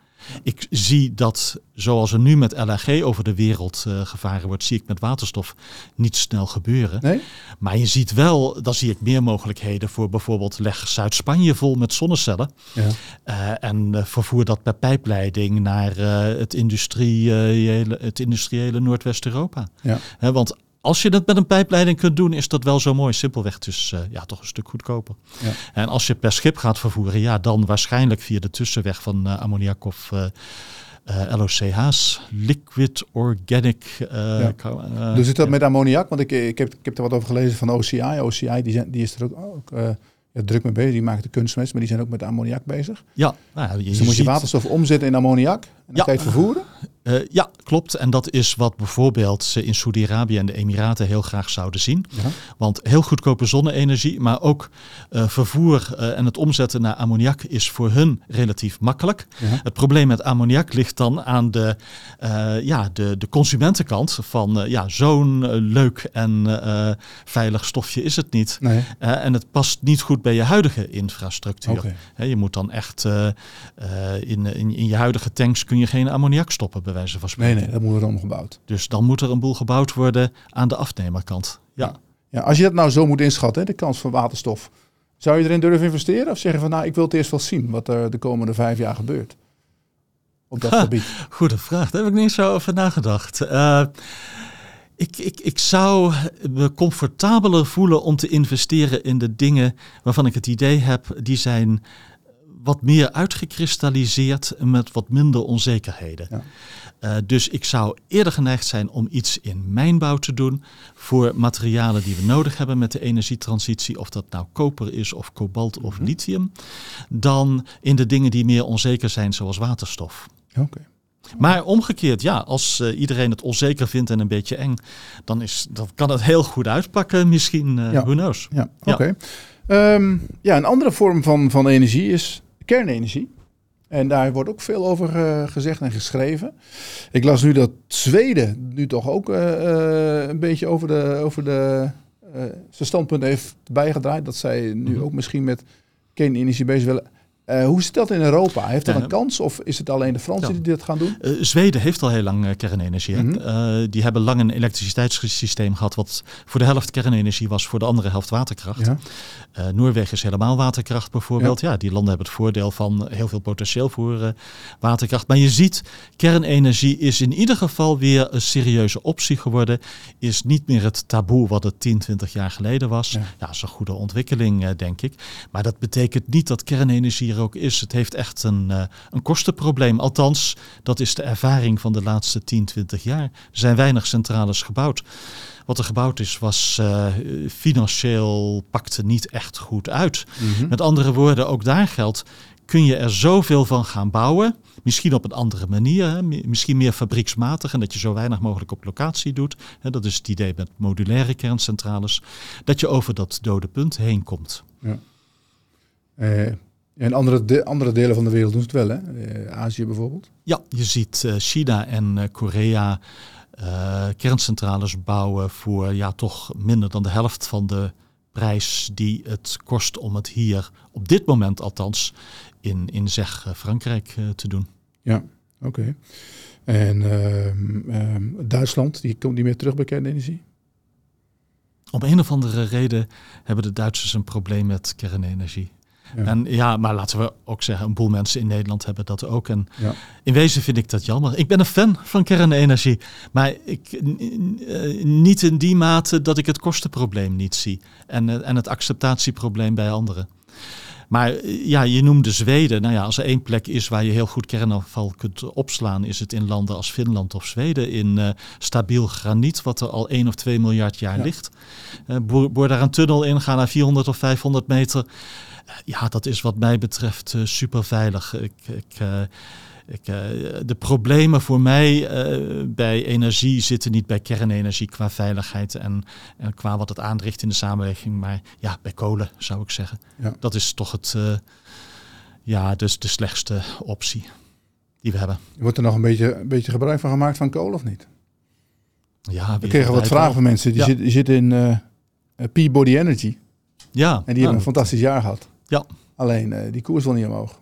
Ik zie dat zoals er nu met LNG over de wereld uh, gevaren wordt, zie ik met waterstof niet snel gebeuren. Nee? Maar je ziet wel, dan zie ik meer mogelijkheden voor bijvoorbeeld leg Zuid-Spanje vol met zonnecellen. Ja. Uh, en uh, vervoer dat per pijpleiding naar het, industriële, het industriële Noordwest-Europa. Ja. want als je dat met een pijpleiding kunt doen, is dat wel zo mooi. Simpelweg dus uh, ja, toch een stuk goedkoper. Ja. En als je per schip gaat vervoeren, ja, dan waarschijnlijk via de tussenweg van uh, ammoniak of uh, LOCH's, liquid organic. Ja. dus zit dat met ammoniak? Want ik, ik, heb, ik heb er wat over gelezen van OCI. OCI die, zijn, die is er ook, ook ja, druk mee bezig. Die maken de kunstmest, maar die zijn ook met ammoniak bezig. Ja, nou, je, dus dan moet je waterstof omzetten in ammoniak en dan ja. kan je het vervoeren? Uh, ja, klopt. En dat is wat bijvoorbeeld ze in Saudi-Arabië en de Emiraten heel graag zouden zien. Ja. Want heel goedkope zonne-energie, maar ook uh, vervoer uh, en het omzetten naar ammoniak is voor hun relatief makkelijk. Ja. Het probleem met ammoniak ligt dan aan de, ja, de, de consumentenkant van ja, zo'n leuk en veilig stofje is het niet. Nee. en het past niet goed bij je huidige infrastructuur. Okay. je moet dan echt in, in, in je huidige tanks kun je geen ammoniak stoppen wijze van spreken. Nee, nee, dat moet er dan gebouwd. Dus dan moet er een boel gebouwd worden aan de afnemerkant. Ja. ja. als je dat nou zo moet inschatten, de kans van waterstof. Zou je erin durven investeren? Of zeggen van nou, ik wil het eerst wel zien wat er de komende vijf jaar gebeurt? Op dat gebied. Goede vraag, daar heb ik niet zo over nagedacht. Uh, ik, ik, ik zou me comfortabeler voelen om te investeren in de dingen waarvan ik het idee heb, die zijn wat meer uitgekristalliseerd met wat minder onzekerheden. Ja. Uh, dus ik zou eerder geneigd zijn om iets in mijnbouw te doen voor materialen die we nodig hebben met de energietransitie, of dat nou koper is of kobalt of mhm. lithium, dan in de dingen die meer onzeker zijn, zoals waterstof. Oké. Maar omgekeerd, ja, als uh, iedereen het onzeker vindt en een beetje eng, dan, is, dan kan het heel goed uitpakken, misschien, uh, ja. who knows. Ja, oké. Ja. Um, ja, een andere vorm van, van energie is kernenergie. En daar wordt ook veel over uh, gezegd en geschreven. Ik las nu dat Zweden nu toch ook uh, uh, een beetje over de, over de zijn standpunt heeft bijgedraaid. Dat zij nu mm -hmm. ook misschien met kernenergie bezig willen. Uh, hoe zit dat in Europa? Heeft dat een kans of is het alleen de Fransen die dit gaan doen? Uh, Zweden heeft al heel lang uh, kernenergie. Mhm. die hebben lang een elektriciteitssysteem gehad wat voor de helft kernenergie was, voor de andere helft waterkracht. Ja. Noorwegen is helemaal waterkracht bijvoorbeeld. Ja. die landen hebben het voordeel van heel veel potentieel voor waterkracht. Maar je ziet, kernenergie is in ieder geval weer een serieuze optie geworden. Is niet meer het taboe wat het 10, 20 jaar geleden was. Ja, dat is een goede ontwikkeling, denk ik. Maar dat betekent niet dat kernenergie ook is. Het heeft echt een, uh, een kostenprobleem. Althans, dat is de ervaring van de laatste 10, 20 jaar. Er zijn weinig centrales gebouwd. Wat er gebouwd is, was uh, financieel pakte niet echt goed uit. Mhm. Met andere woorden, ook daar geldt, kun je er zoveel van gaan bouwen. Misschien op een andere manier, hè? misschien meer fabrieksmatig en dat je zo weinig mogelijk op locatie doet. Hè? Dat is het idee met modulaire kerncentrales. Dat je over dat dode punt heen komt. Ja. Eh, en andere, de, andere delen van de wereld doen het wel, hè? Eh, Azië bijvoorbeeld? Ja, je ziet uh, China en uh, Korea kerncentrales bouwen voor ja, toch minder dan de helft van de prijs die het kost om het hier, op dit moment althans, in, in zeg Frankrijk te doen. Ja, oké. En ehm, ehm, Duitsland, die komt niet meer terug bij kernenergie? Om een of andere reden hebben de Duitsers een probleem met kernenergie. En ja, maar laten we ook zeggen, een boel mensen in Nederland hebben dat ook. En ja. in wezen vind ik dat jammer. Ik ben een fan van kernenergie, maar ik, eh, niet in die mate dat ik het kostenprobleem niet zie. En, eh, en het acceptatieprobleem bij anderen. Maar eh, ja, je noemde Zweden. Nou ja, als er één plek is waar je heel goed kernafval kunt opslaan, is het in landen als Finland of Zweden. In stabiel graniet, wat er al 1 of 2 miljard jaar ligt. Uh, boor, boor, daar een tunnel in, ga naar 400 of 500 meter ja, dat is wat mij betreft uh, super veilig. Ik, ik, uh, ik, uh, de problemen voor mij bij energie zitten niet bij kernenergie qua veiligheid en, en, qua wat het aanricht in de samenleving, maar ja, bij kolen zou ik zeggen. Ja. Dat is toch het, ja, dus de slechtste optie die we hebben. Wordt er nog een beetje, een beetje gebruik van gemaakt van kolen of niet? Ja, we kregen wat vragen van mensen die, zitten, die zitten in Peabody Energy. Ja. En die hebben nou, een fantastisch jaar gehad. Ja. Alleen uh, die koers wil niet omhoog.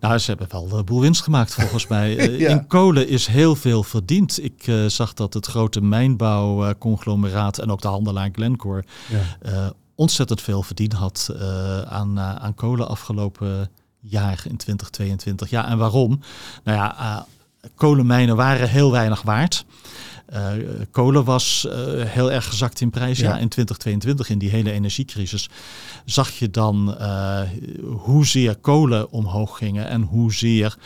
Nou, ze hebben wel een boel winst gemaakt volgens mij. Eh, in kolen is heel veel verdiend. Ik uh, zag dat het grote mijnbouwconglomeraat en ook de handelaar Glencore ja. ontzettend veel verdiend had aan, aan kolen afgelopen jaar in 2022. Ja, en waarom? Nou ja, kolenmijnen waren heel weinig waard. Uh, kolen was uh, heel erg gezakt in prijs. Ja. in 2022, in die hele energiecrisis, zag je dan uh, hoezeer kolen omhoog gingen en hoezeer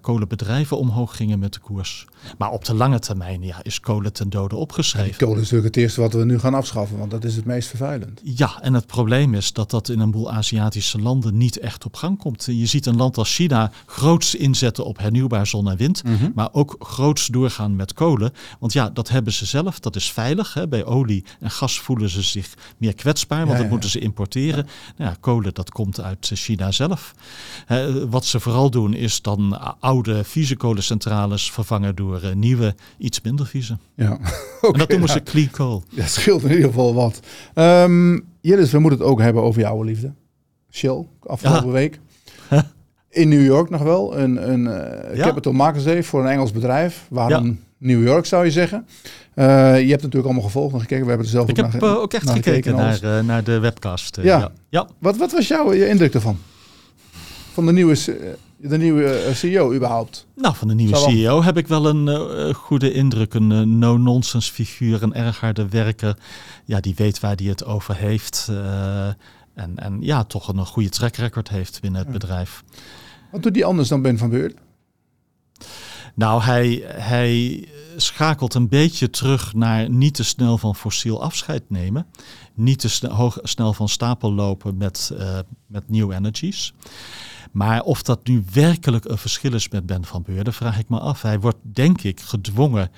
kolenbedrijven omhoog gingen met de koers. Maar op de lange termijn ja, is kolen ten dode opgeschreven. kolen is natuurlijk het eerste wat we nu gaan afschaffen, want dat is het meest vervuilend. Ja, en het probleem is dat dat in een boel Aziatische landen niet echt op gang komt. Je ziet een land als China groots inzetten op hernieuwbaar zon en wind, mhm. maar ook groots doorgaan met kolen. Want ja, dat hebben ze zelf, dat is veilig. Hè. Bij olie en gas voelen ze zich meer kwetsbaar, want dat moeten ze importeren. Nou ja, kolen, dat komt uit China zelf. wat ze vooral doen is dan oude vieze kolencentrales vervangen door uh, nieuwe, iets minder vieze. Ja. okay, en dat noemen ze clean coal. Dat scheelt in ieder geval wat. Um, Jillis, we moeten het ook hebben over jouw liefde. Shell, afgelopen week. In New York nog wel. Een, een uh, Capital Markets Day voor een Engels bedrijf. Waarom New York zou je zeggen? Uh, je hebt natuurlijk allemaal gevolgd en gekeken. We hebben er zelf Ik ook heb naar, ook echt gekeken naar, naar de webcast. ja. ja. Wat, wat was jouw je indruk ervan? Van de nieuwe de nieuwe eh, CEO überhaupt? Nou, van de nieuwe CEO heb ik wel een uh, goede indruk. Een uh, no-nonsense figuur, een erg harde werker. Ja, die weet waar hij het over heeft. Uh, en, en ja, toch een, goede track record heeft binnen het bedrijf. Wat doet die anders dan Ben van Beurden? Nou, hij, hij schakelt een beetje terug naar niet te snel van fossiel afscheid nemen. Niet te hoog, snel van stapel lopen met, met new energies. Maar of dat nu werkelijk een verschil is met Ben van Beurden, vraag ik me af. Hij wordt denk ik gedwongen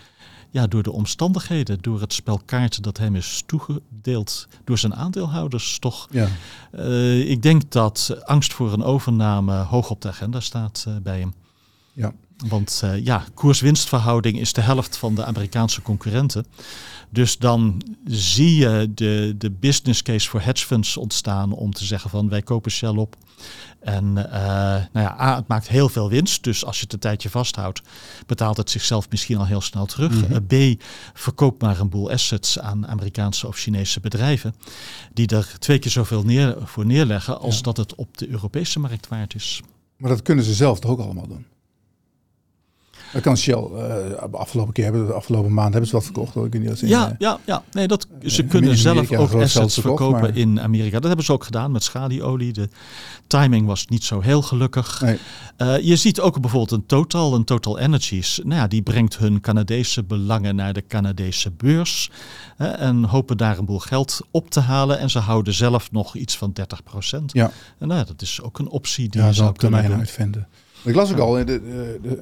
ja, door de omstandigheden, door het spel kaarten dat hem is toegedeeld door zijn aandeelhouders. Toch, ja. Uh, ik denk dat angst voor een overname hoog op de agenda staat uh, bij hem. Ja. Want uh, ja, koers-winstverhouding is de helft van de Amerikaanse concurrenten. Dus dan zie je de, de business case voor hedge funds ontstaan om te zeggen van wij kopen Shell op. En uh, nou ja, A, het maakt heel veel winst. Dus als je het een tijdje vasthoudt, betaalt het zichzelf misschien al heel snel terug. Mm B, verkoopt maar een boel assets aan Amerikaanse of Chinese bedrijven. Die er twee keer zoveel neer, voor neerleggen als dat het op de Europese markt waard is. Maar dat kunnen ze zelf toch ook allemaal doen? Dat kan Shell. Uh, afgelopen keer hebben de afgelopen maand hebben ze wat verkocht. Hoor. Ik niet in, ja, ja, ja, nee, dat, ze kunnen zelf ook assets verkopen in Amerika. Dat hebben ze ook gedaan met schalieolie. De timing was niet zo heel gelukkig. Nee. Uh, je ziet ook bijvoorbeeld een Total, een Total Energies. Nou ja, die brengt hun Canadese belangen naar de Canadese beurs. en hopen daar een boel geld op te halen. En ze houden zelf nog iets van 30 procent. Ja. En nou, dat is ook een optie die ja, je zou kunnen uitvinden. Ik las ook al, er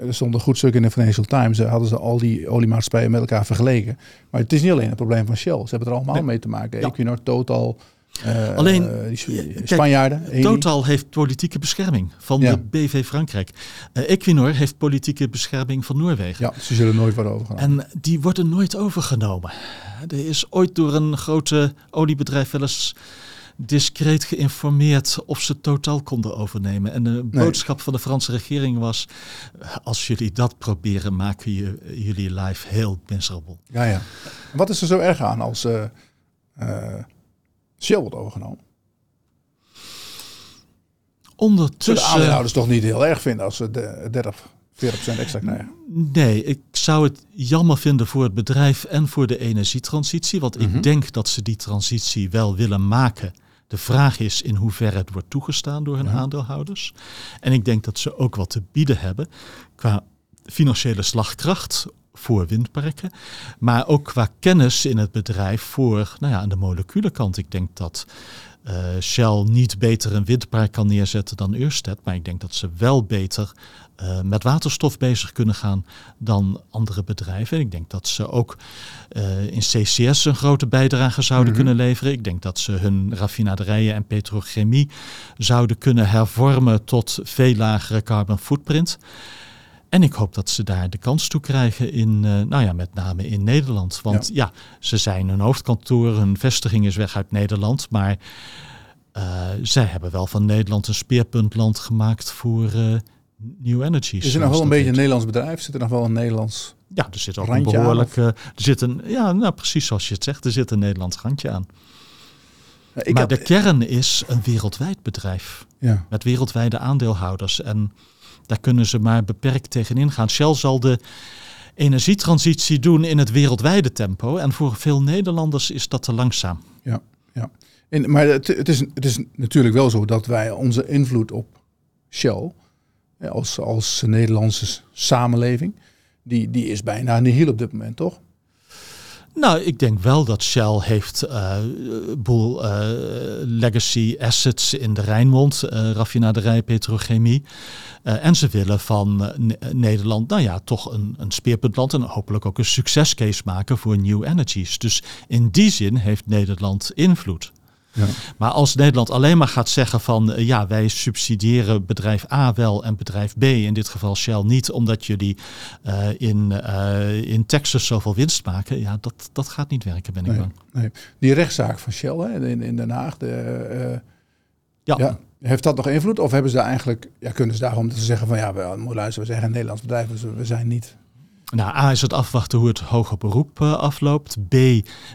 stond een goed stuk in de Financial Times. Hadden ze al die oliemaatschappijen met elkaar vergeleken. Maar het is niet alleen het probleem van Shell. Ze hebben er allemaal mee te maken. Ja. Equinor, Total, uh, Alleen, uh, Spanjaarden. Total heeft politieke bescherming van de BV Frankrijk. Uh, Equinor heeft politieke bescherming van Noorwegen. Ja, ze zullen nooit worden overgenomen. En die worden nooit overgenomen. Er is ooit door een grote oliebedrijf wel eens discreet geïnformeerd of ze totaal konden overnemen. En de boodschap van de Franse regering was: als jullie dat proberen, maken je, jullie life heel miserable. Ja, ja. Wat is er zo erg aan als uh, uh, Shell wordt overgenomen? Ondertussen. de aandeelhouders toch niet heel erg vinden als ze de 30, 40% extra krijgen? Nee, ik zou het jammer vinden voor het bedrijf en voor de energietransitie. Want ik mhm. denk dat ze die transitie wel willen maken. De vraag is in hoeverre het wordt toegestaan door hun aandeelhouders. En ik denk dat ze ook wat te bieden hebben qua financiële slagkracht voor windparken, maar ook qua kennis in het bedrijf voor nou ja, aan de molecule Ik denk dat uh, Shell niet beter een windpark kan neerzetten dan Ørsted, maar ik denk dat ze wel beter uh, met waterstof bezig kunnen gaan dan andere bedrijven. En ik denk dat ze ook uh, in CCS een grote bijdrage zouden mhm. kunnen leveren. Ik denk dat ze hun raffinaderijen en petrochemie zouden kunnen hervormen tot veel lagere carbon footprint. En ik hoop dat ze daar de kans toe krijgen in, uh, nou ja, met name in Nederland. Want ja. ja, ze zijn hun hoofdkantoor, hun vestiging is weg uit Nederland, maar uh, zij hebben wel van Nederland een speerpuntland gemaakt voor uh, New Energies. Is er nog wel een beetje een Nederlands bedrijf? Zit er nog wel een Nederlands Ja, er zit ook een behoorlijke... Er zit een, ja, nou precies zoals je het zegt, er zit een Nederlands randje aan. Ja, maar de kern is een wereldwijd bedrijf. Ja. Met wereldwijde aandeelhouders. En daar kunnen ze maar beperkt tegenin gaan. Shell zal de energietransitie doen in het wereldwijde tempo. En voor veel Nederlanders is dat te langzaam. Ja, ja. En, maar het, is, het is natuurlijk wel zo dat wij onze invloed op Shell als, als Nederlandse samenleving, die, die is bijna nihil op dit moment, toch? Nou, ik denk wel dat Shell heeft uh, boel uh, legacy assets in de Rijnmond, uh, raffinaderij, petrochemie. en ze willen van Nederland, nou ja, toch een, een speerpuntland en hopelijk ook een succescase maken voor new energies. Dus in die zin heeft Nederland invloed. Ja. Maar als Nederland alleen maar gaat zeggen van uh, ja, wij subsidiëren bedrijf A wel en bedrijf B, in dit geval Shell niet, omdat jullie uh, in, uh, in Texas zoveel winst maken, ja, dat, dat gaat niet werken, ben ik nee, bang. Nee. Die rechtszaak van Shell hè, in, in Den Haag, de, ja. ja. Heeft dat nog invloed? Of hebben ze daar eigenlijk, ja, kunnen ze daarom te zeggen van ja, we, luisteren, we zijn een Nederlands bedrijf, dus we zijn niet nou, A is het afwachten hoe het hoger beroep afloopt. B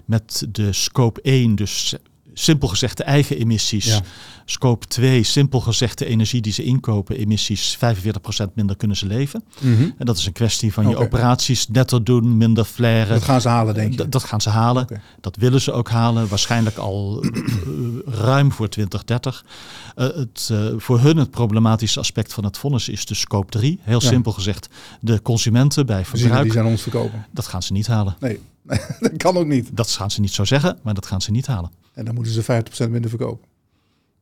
met de scope 1, dus simpel gezegd de eigen emissies. Scope 2, simpel gezegd de energie die ze inkopen, emissies 45% minder kunnen ze leven. Mhm. En dat is een kwestie van je operaties netter doen, minder flaren. Dat gaan ze halen, denk je? dat gaan ze halen. Dat willen ze ook halen, waarschijnlijk al eh, ruim voor 2030. Uh, eh, het, uh, voor hun het problematische aspect van het vonnis is de scope 3. Heel simpel gezegd, de consumenten bij verbruik. Die zijn ons verkopen. Dat gaan ze niet halen. Nee, dat kan ook niet. Dat gaan ze niet zo zeggen, maar dat gaan ze niet halen. En dan moeten ze 50% minder verkopen.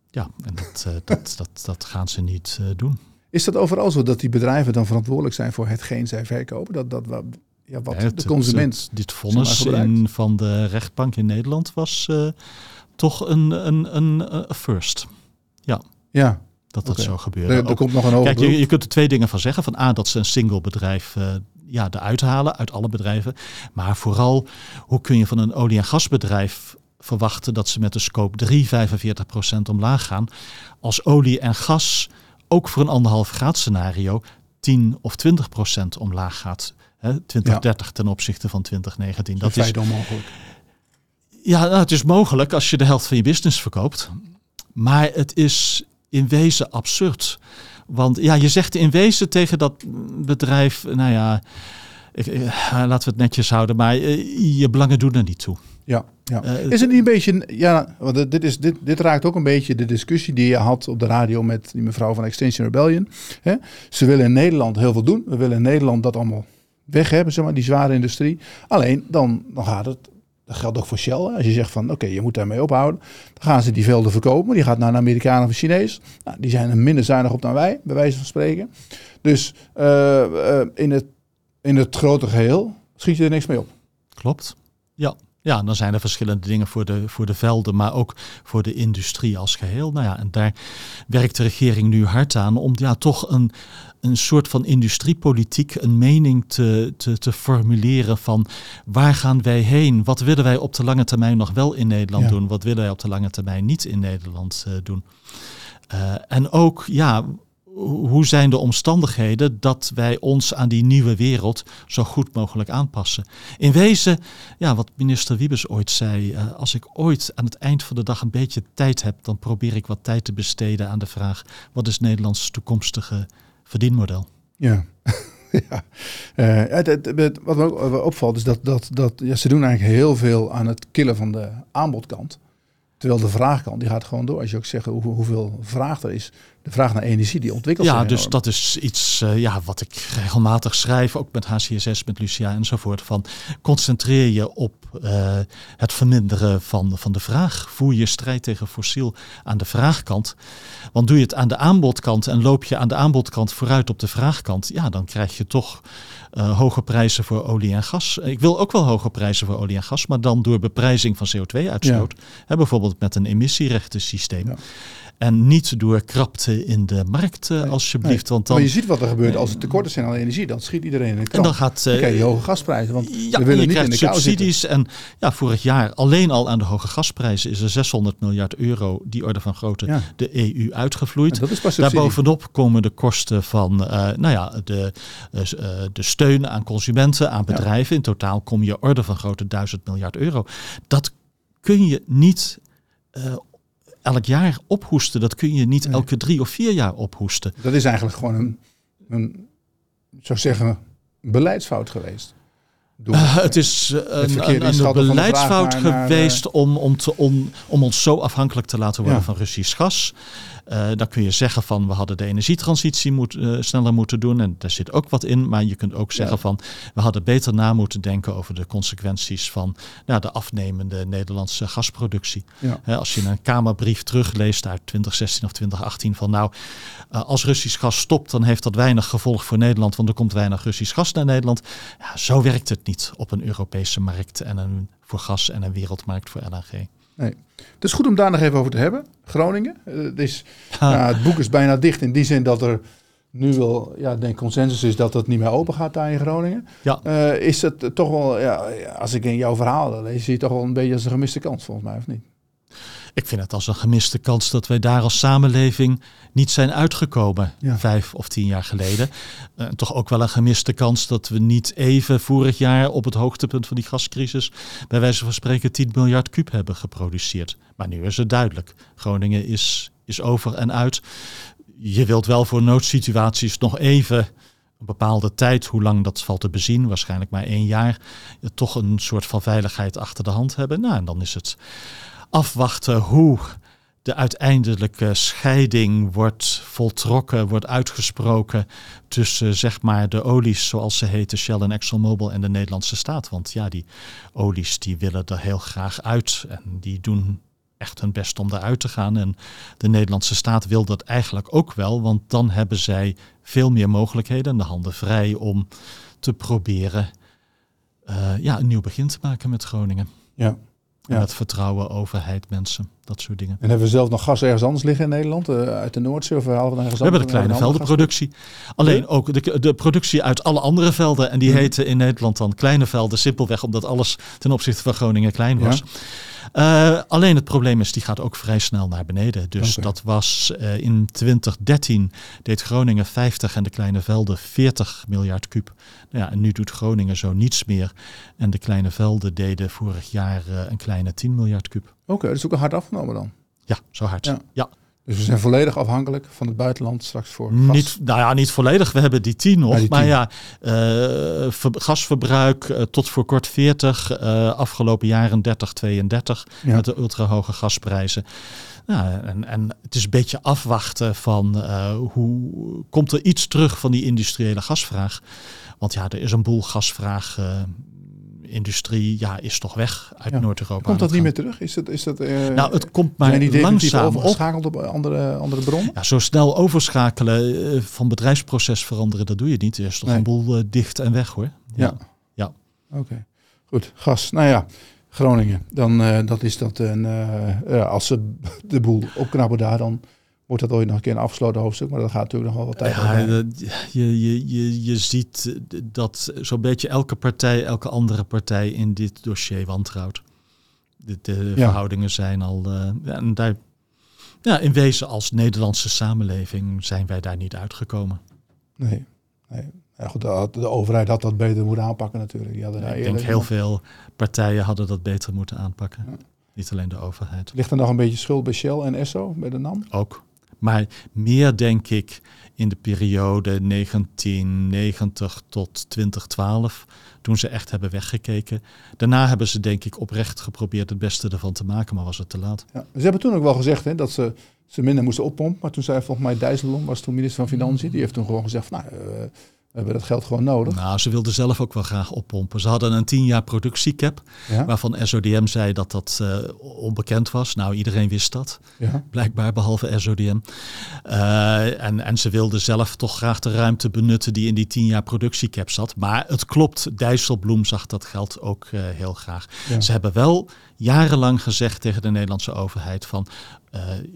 Ja, en dat, uh, dat, dat, dat gaan ze niet uh, doen. Is dat overal zo dat die bedrijven dan verantwoordelijk zijn voor hetgeen zij verkopen? Dat, dat, wat, ja, wat ja, de consument. Het, dit vonnis in, van de rechtbank in Nederland was uh, toch een, een, een, een first. Ja. Ja, dat dat zo gebeurde. Er, er komt nog een Kijk, je, je, kunt er twee dingen van zeggen. Van A, dat ze een single bedrijf uh, ja, eruit halen uit alle bedrijven. Maar vooral, hoe kun je van een olie- en gasbedrijf verwachten dat ze met de scope 3 45% omlaag gaan. Als olie en gas ook voor een anderhalf graad scenario 10 of 20% omlaag gaat. Hè, 2030 ten opzichte van 2019. Dat, dat is onmogelijk. Ja, nou, het is mogelijk als je de helft van je business verkoopt. Maar het is in wezen absurd. Want ja, je zegt in wezen tegen dat bedrijf, nou ja, ik, eh, laten we het netjes houden, maar eh, je belangen doen er niet toe. Ja, ja. Uh, is het niet een beetje, ja, want dit, is, dit, dit raakt ook een beetje de discussie die je had op de radio met die mevrouw van Extinction Rebellion. Hè? Ze willen in Nederland heel veel doen. We willen in Nederland dat allemaal weg hebben, zeg maar, die zware industrie. Alleen dan, dan gaat het dat geldt ook voor Shell. Als je zegt van oké, je moet daarmee ophouden. Dan gaan ze die velden verkopen. Die gaat naar een Amerikaan of een Chinees. Nou, die zijn er minder zuinig op dan wij, bij wijze van spreken. Dus uh, in, het, in het grote geheel schiet je er niks mee op. Klopt. Ja. Ja, dan zijn er verschillende dingen voor de, voor de velden, maar ook voor de industrie als geheel. Nou ja, en daar werkt de regering nu hard aan om ja, toch een, een soort van industriepolitiek, een mening te, te, te formuleren van waar gaan wij heen? Wat willen wij op de lange termijn nog wel in Nederland doen? Wat willen wij op de lange termijn niet in Nederland uh, doen? Uh, en ook, ja, hoe zijn de omstandigheden dat wij ons aan die nieuwe wereld zo goed mogelijk aanpassen? In wezen, ja, wat minister Wiebes ooit zei, uh, als ik ooit aan het eind van de dag een beetje tijd heb, dan probeer ik wat tijd te besteden aan de vraag, wat is Nederlands toekomstige verdienmodel. Ja. ja. Het, wat me ook opvalt is dat, dat, dat ja, ze doen eigenlijk heel veel aan het killen van de aanbodkant. Terwijl de vraagkant die gaat gewoon door. Als je ook zegt hoe, hoeveel vraag er is, de vraag naar energie die ontwikkelt ja, dus dat is iets uh, ja, wat ik regelmatig schrijf, ook met HCSS, met Lucia enzovoort. Van concentreer je op uh, het verminderen van, van de vraag. Voer je strijd tegen fossiel aan de vraagkant. Want doe je het aan de aanbodkant en loop je aan de aanbodkant vooruit op de vraagkant, ja, dan krijg je toch uh, hoge prijzen voor olie en gas. Ik wil ook wel hoge prijzen voor olie en gas, maar dan door beprijzing van CO2-uitstoot. Ja. Bijvoorbeeld met een emissierechtensysteem. Ja. En niet door krapte in de markt, uh, alsjeblieft. Want dan, maar je ziet wat er gebeurt als er tekorten zijn aan energie. Dan schiet iedereen in de krant. En dan gaat uh, dan je hoge gasprijzen. Want ja, we willen je niet krijgt in de subsidies. En ja, vorig jaar alleen al aan de hoge gasprijzen is er 600 miljard euro, die orde van grootte, ja. de EU uitgevloeid. Daarbovenop komen de kosten van uh, nou ja, de, de steun aan consumenten, aan bedrijven. Ja. In totaal kom je orde van grootte 1000 miljard euro. Dat kun je niet elk jaar ophoesten. Dat kun je niet elke drie of vier jaar ophoesten. Dat is eigenlijk gewoon een, een zou zeggen, beleidsfout geweest. Uh, het is uh, een, een, beleidsfout geweest naar, om, om, te, om, om ons zo afhankelijk te laten worden ja. van Russisch gas. Uh, dan kun je zeggen van we hadden de energietransitie moet, uh, sneller moeten doen en daar zit ook wat in. Maar je kunt ook zeggen ja. van we hadden beter na moeten denken over de consequenties van nou, de afnemende Nederlandse gasproductie. Ja. Uh, als je een Kamerbrief terugleest uit 2016 of 2018 van nou als Russisch gas stopt dan heeft dat weinig gevolg voor Nederland want er komt weinig Russisch gas naar Nederland. Ja, zo werkt het niet op een Europese markt en een voor gas en een wereldmarkt voor LNG. Nee. Het is goed om daar nog even over te hebben. Groningen. Het, is, ja, het boek is bijna dicht in die zin dat er nu wel, ja, denk consensus is dat het niet meer open gaat daar in Groningen. Ja. Uh, is het toch wel, ja, als ik in jouw verhaal lees, zie je toch wel een beetje als een gemiste kans volgens mij, of niet? Ik vind het als een gemiste kans dat wij daar als samenleving niet zijn uitgekomen ja. vijf of tien jaar geleden. Uh, toch ook wel een gemiste kans dat we niet even vorig jaar op het hoogtepunt van die gascrisis bij wijze van spreken 10 miljard kuub hebben geproduceerd. Maar nu is het duidelijk. Groningen is, is over en uit. Je wilt wel voor noodsituaties nog even een bepaalde tijd, hoe lang dat valt te bezien, waarschijnlijk maar één jaar, toch een soort van veiligheid achter de hand hebben. Nou, en dan is het afwachten hoe de uiteindelijke scheiding wordt voltrokken, wordt uitgesproken tussen zeg maar de olies zoals ze heten, Shell en ExxonMobil en de Nederlandse staat. Want ja, die olies die willen er heel graag uit en die doen echt hun best om eruit te gaan. En de Nederlandse staat wil dat eigenlijk ook wel, want dan hebben zij veel meer mogelijkheden en de handen vrij om te proberen uh, ja, een nieuw begin te maken met Groningen. Ja, En het vertrouwen, overheid, mensen, dat soort dingen. En hebben we zelf nog gas ergens anders liggen in Nederland? Uh, uit de Noordzee of halen we ergens We hebben de kleine veldenproductie. Alleen ook de, de productie uit alle andere velden. En die mm. heten in Nederland dan kleine velden. Simpelweg omdat alles ten opzichte van Groningen klein was. Uh, alleen het probleem is, die gaat ook vrij snel naar beneden. Dus dat was uh, in 2013 deed Groningen 50 en de kleine velden 40 miljard kuub. Nou ja, en nu doet Groningen zo niets meer. En de kleine velden deden vorig jaar uh, een kleine 10 miljard kuub. Oké, okay, dus ook een hard afgenomen dan? Ja, zo hard. ja. ja. Dus we zijn volledig afhankelijk van het buitenland straks voor gas. Niet, nou ja, niet volledig. We hebben die 10 nog. maar ja, uh, gasverbruik uh, tot voor kort 40. Uh, eh, afgelopen jaren 30, 32. Ja. Met de ultrahoge gasprijzen. Nou, en, en het is een beetje afwachten van hoe komt er iets terug van die industriële gasvraag. Want ja, er is een boel gasvraag industrie ja, is toch weg uit Noord-Europa. Komt dat niet meer terug? Is dat, is dat, uh, nou, het komt maar langzaam overgeschakeld op andere, andere bronnen? Ja, zo snel overschakelen uh, van bedrijfsproces veranderen, dat doe je niet. Er is toch een boel uh, dicht en weg hoor. Ja. Ja. Oké. Goed. Gas. Nou ja. Groningen. Dan dat is dat een, als ze de boel opknappen daar, dan wordt dat ooit nog een keer een afgesloten hoofdstuk, maar dat gaat natuurlijk nog wel wat tijd. Ja, je, je, je, je ziet dat zo'n beetje elke partij, elke andere partij in dit dossier wantrouwt. De, de verhoudingen zijn al. Uh, en daar, ja, in wezen als Nederlandse samenleving zijn wij daar niet uitgekomen. Nee, nee. Ja, goed, de, de, overheid had dat beter moeten aanpakken natuurlijk. Die hadden ik denk heel veel partijen hadden dat beter moeten aanpakken. Niet alleen de overheid. Ligt er nog een beetje schuld bij Shell en Esso, bij de NAM? Ook. Maar meer denk ik in de periode 1990 tot 2012, toen ze echt hebben weggekeken. Daarna hebben ze denk ik oprecht geprobeerd het beste ervan te maken, maar was het te laat. Ja, ze hebben toen ook wel gezegd hè, dat ze, ze minder moesten oppompen. Maar toen zei volgens mij Dijsselbloem, was toen minister van Financiën, die heeft toen gewoon gezegd, van, nou, uh, we hebben dat geld gewoon nodig. Nou, ze wilden zelf ook wel graag oppompen. Ze hadden een tien jaar productiecap, waarvan SODM zei dat dat uh, onbekend was. Nou, iedereen wist dat, ja. blijkbaar, behalve SODM. Uh, en, en ze wilden zelf toch graag de ruimte benutten die in die tien jaar productiecap zat. Maar het klopt, Dijsselbloem zag dat geld ook uh, heel graag. Ze hebben wel jarenlang gezegd tegen de Nederlandse overheid van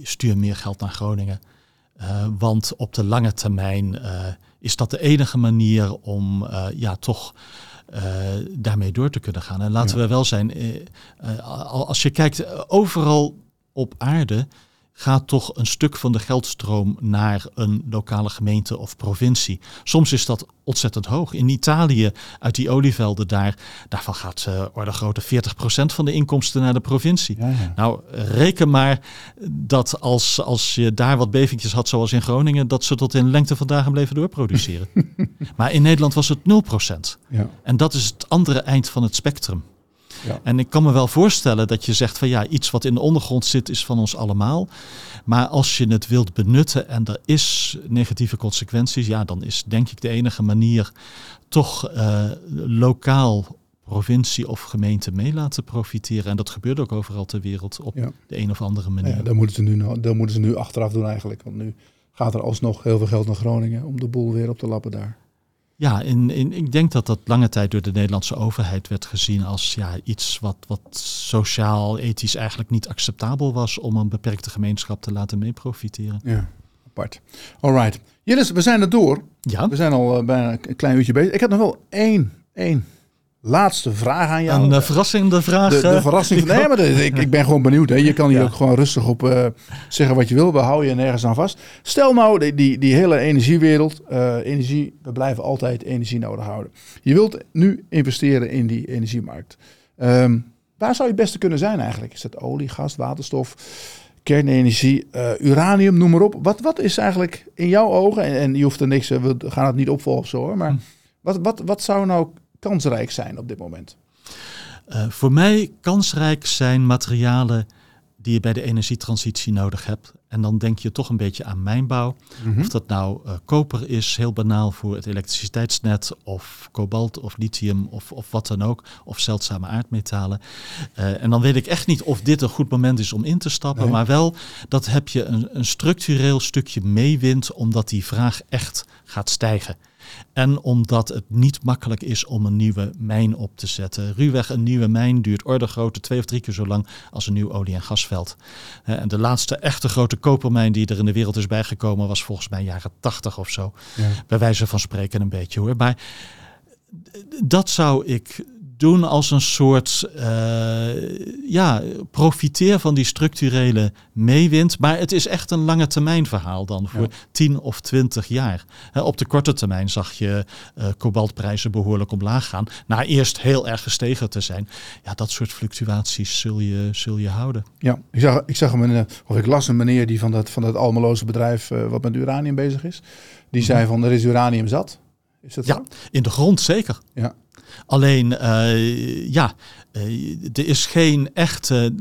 stuur meer geld naar Groningen. want op de lange termijn is dat de enige manier om uh, ja, toch uh, daarmee door te kunnen gaan. En laten we wel zijn, uh, als je kijkt overal op aarde gaat toch een stuk van de geldstroom naar een lokale gemeente of provincie. Soms is dat ontzettend hoog. In Italië, uit die olievelden daar, daarvan gaat uh, orde grote 40% van de inkomsten naar de provincie. Nou, reken maar dat als, als je daar wat bevingjes had, zoals in Groningen, dat ze tot in lengte van dagen bleven doorproduceren. maar in Nederland was het 0%. Ja. En dat is het andere eind van het spectrum. Ja. En ik kan me wel voorstellen dat je zegt van ja, iets wat in de ondergrond zit is van ons allemaal. Maar als je het wilt benutten en er is negatieve consequenties, ja, dan is denk ik de enige manier toch uh, lokaal provincie of gemeente mee laten profiteren. En dat gebeurt ook overal ter wereld op de een of andere manier. Ja, dat moeten, ze nu, dat moeten ze nu achteraf doen eigenlijk. Want nu gaat er alsnog heel veel geld naar Groningen om de boel weer op te lappen daar. Ja, in, in, ik denk dat dat lange tijd door de Nederlandse overheid werd gezien als ja, iets wat, wat sociaal, ethisch eigenlijk niet acceptabel was om een beperkte gemeenschap te laten meeprofiteren. Ja, apart. Alright. Jillis, we zijn er door. Ja. We zijn al uh, bijna een klein uurtje bezig. Ik heb nog wel één, één laatste vraag aan jou. Een uh, verrassende vraag. De, de eh, verrassing. nee, maar ik, ik ben gewoon benieuwd. Hè. Je kan hier ook gewoon rustig op uh, zeggen wat je wil. We houden je nergens aan vast. Stel nou, die, die, die hele energiewereld. Uh, energie, we blijven altijd energie nodig houden. Je wilt nu investeren in die energiemarkt. Um, waar zou je het beste kunnen zijn eigenlijk? Is dat olie, gas, waterstof, kernenergie, uranium, noem maar op. Wat, wat is eigenlijk in jouw ogen, en, en je hoeft er niks, we gaan het niet opvolgen zo hoor, maar hm. wat, wat, wat zou nou kansrijk zijn op dit moment? Uh, voor mij kansrijk zijn materialen die je bij de energietransitie nodig hebt. En dan denk je toch een beetje aan mijnbouw. Mhm. Of dat nou uh, koper is, heel banaal voor het elektriciteitsnet, of kobalt of lithium of, of wat dan ook, of zeldzame aardmetalen. Uh, en dan weet ik echt niet of dit een goed moment is om in te stappen, Nee. maar wel dat heb je een, een structureel stukje meewint, omdat die vraag echt gaat stijgen. En omdat het niet makkelijk is om een nieuwe mijn op te zetten. Ruwweg een nieuwe mijn duurt orde grootte twee of drie keer zo lang als een nieuw olie- en gasveld. Eh, En de laatste echte grote kopermijn die er in de wereld is bijgekomen was volgens mij jaren tachtig of zo. Ja. Bij wijze van spreken een beetje hoor. Maar dat zou ik doen als een soort, uh, ja, profiteer van die structurele meewind. Maar het is echt een lange termijn verhaal dan, voor Ja. 10 of 20 jaar. Op de korte termijn zag je uh, kobaltprijzen behoorlijk omlaag gaan. Na eerst heel erg gestegen te zijn. Ja, dat soort fluctuaties zul je, zul je houden. Ja, ik zag, ik zag een, of ik las een meneer die van dat, van dat Almeloze bedrijf uh, wat met uranium bezig is. Die zei van er is uranium zat. Is dat ja, zo? in de grond zeker. Ja. Alleen, uh, ja, uh, er is geen echte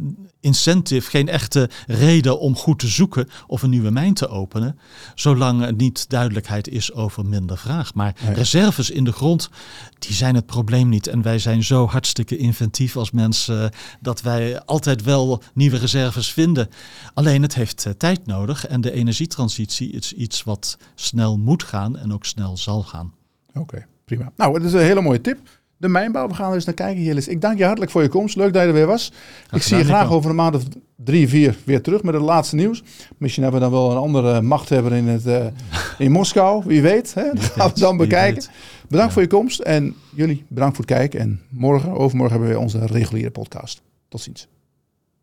incentive, geen echte reden om goed te zoeken of een nieuwe mijn te openen, zolang er niet duidelijkheid is over minder vraag. Maar reserves in de grond, die zijn het probleem niet. En wij zijn zo hartstikke inventief als mensen uh, dat wij altijd wel nieuwe reserves vinden. Alleen het heeft tijd nodig en de energietransitie is iets wat snel moet gaan en ook snel zal gaan. Oké, okay, prima. Nou, het is een hele mooie tip. De mijnbouw, we gaan er eens naar kijken, Jillis. Ik dank je hartelijk voor je komst. Leuk dat je er weer was. Ik zie je graag Nico. over een maand of drie, vier weer terug met het laatste nieuws. Misschien hebben we dan wel een andere machthebber in, het, uh, in Moskou. Wie weet, hè? dat gaan we dan bekijken. Bedankt ja. voor je komst en jullie bedankt voor het kijken. En morgen, overmorgen hebben we onze reguliere podcast. Tot ziens.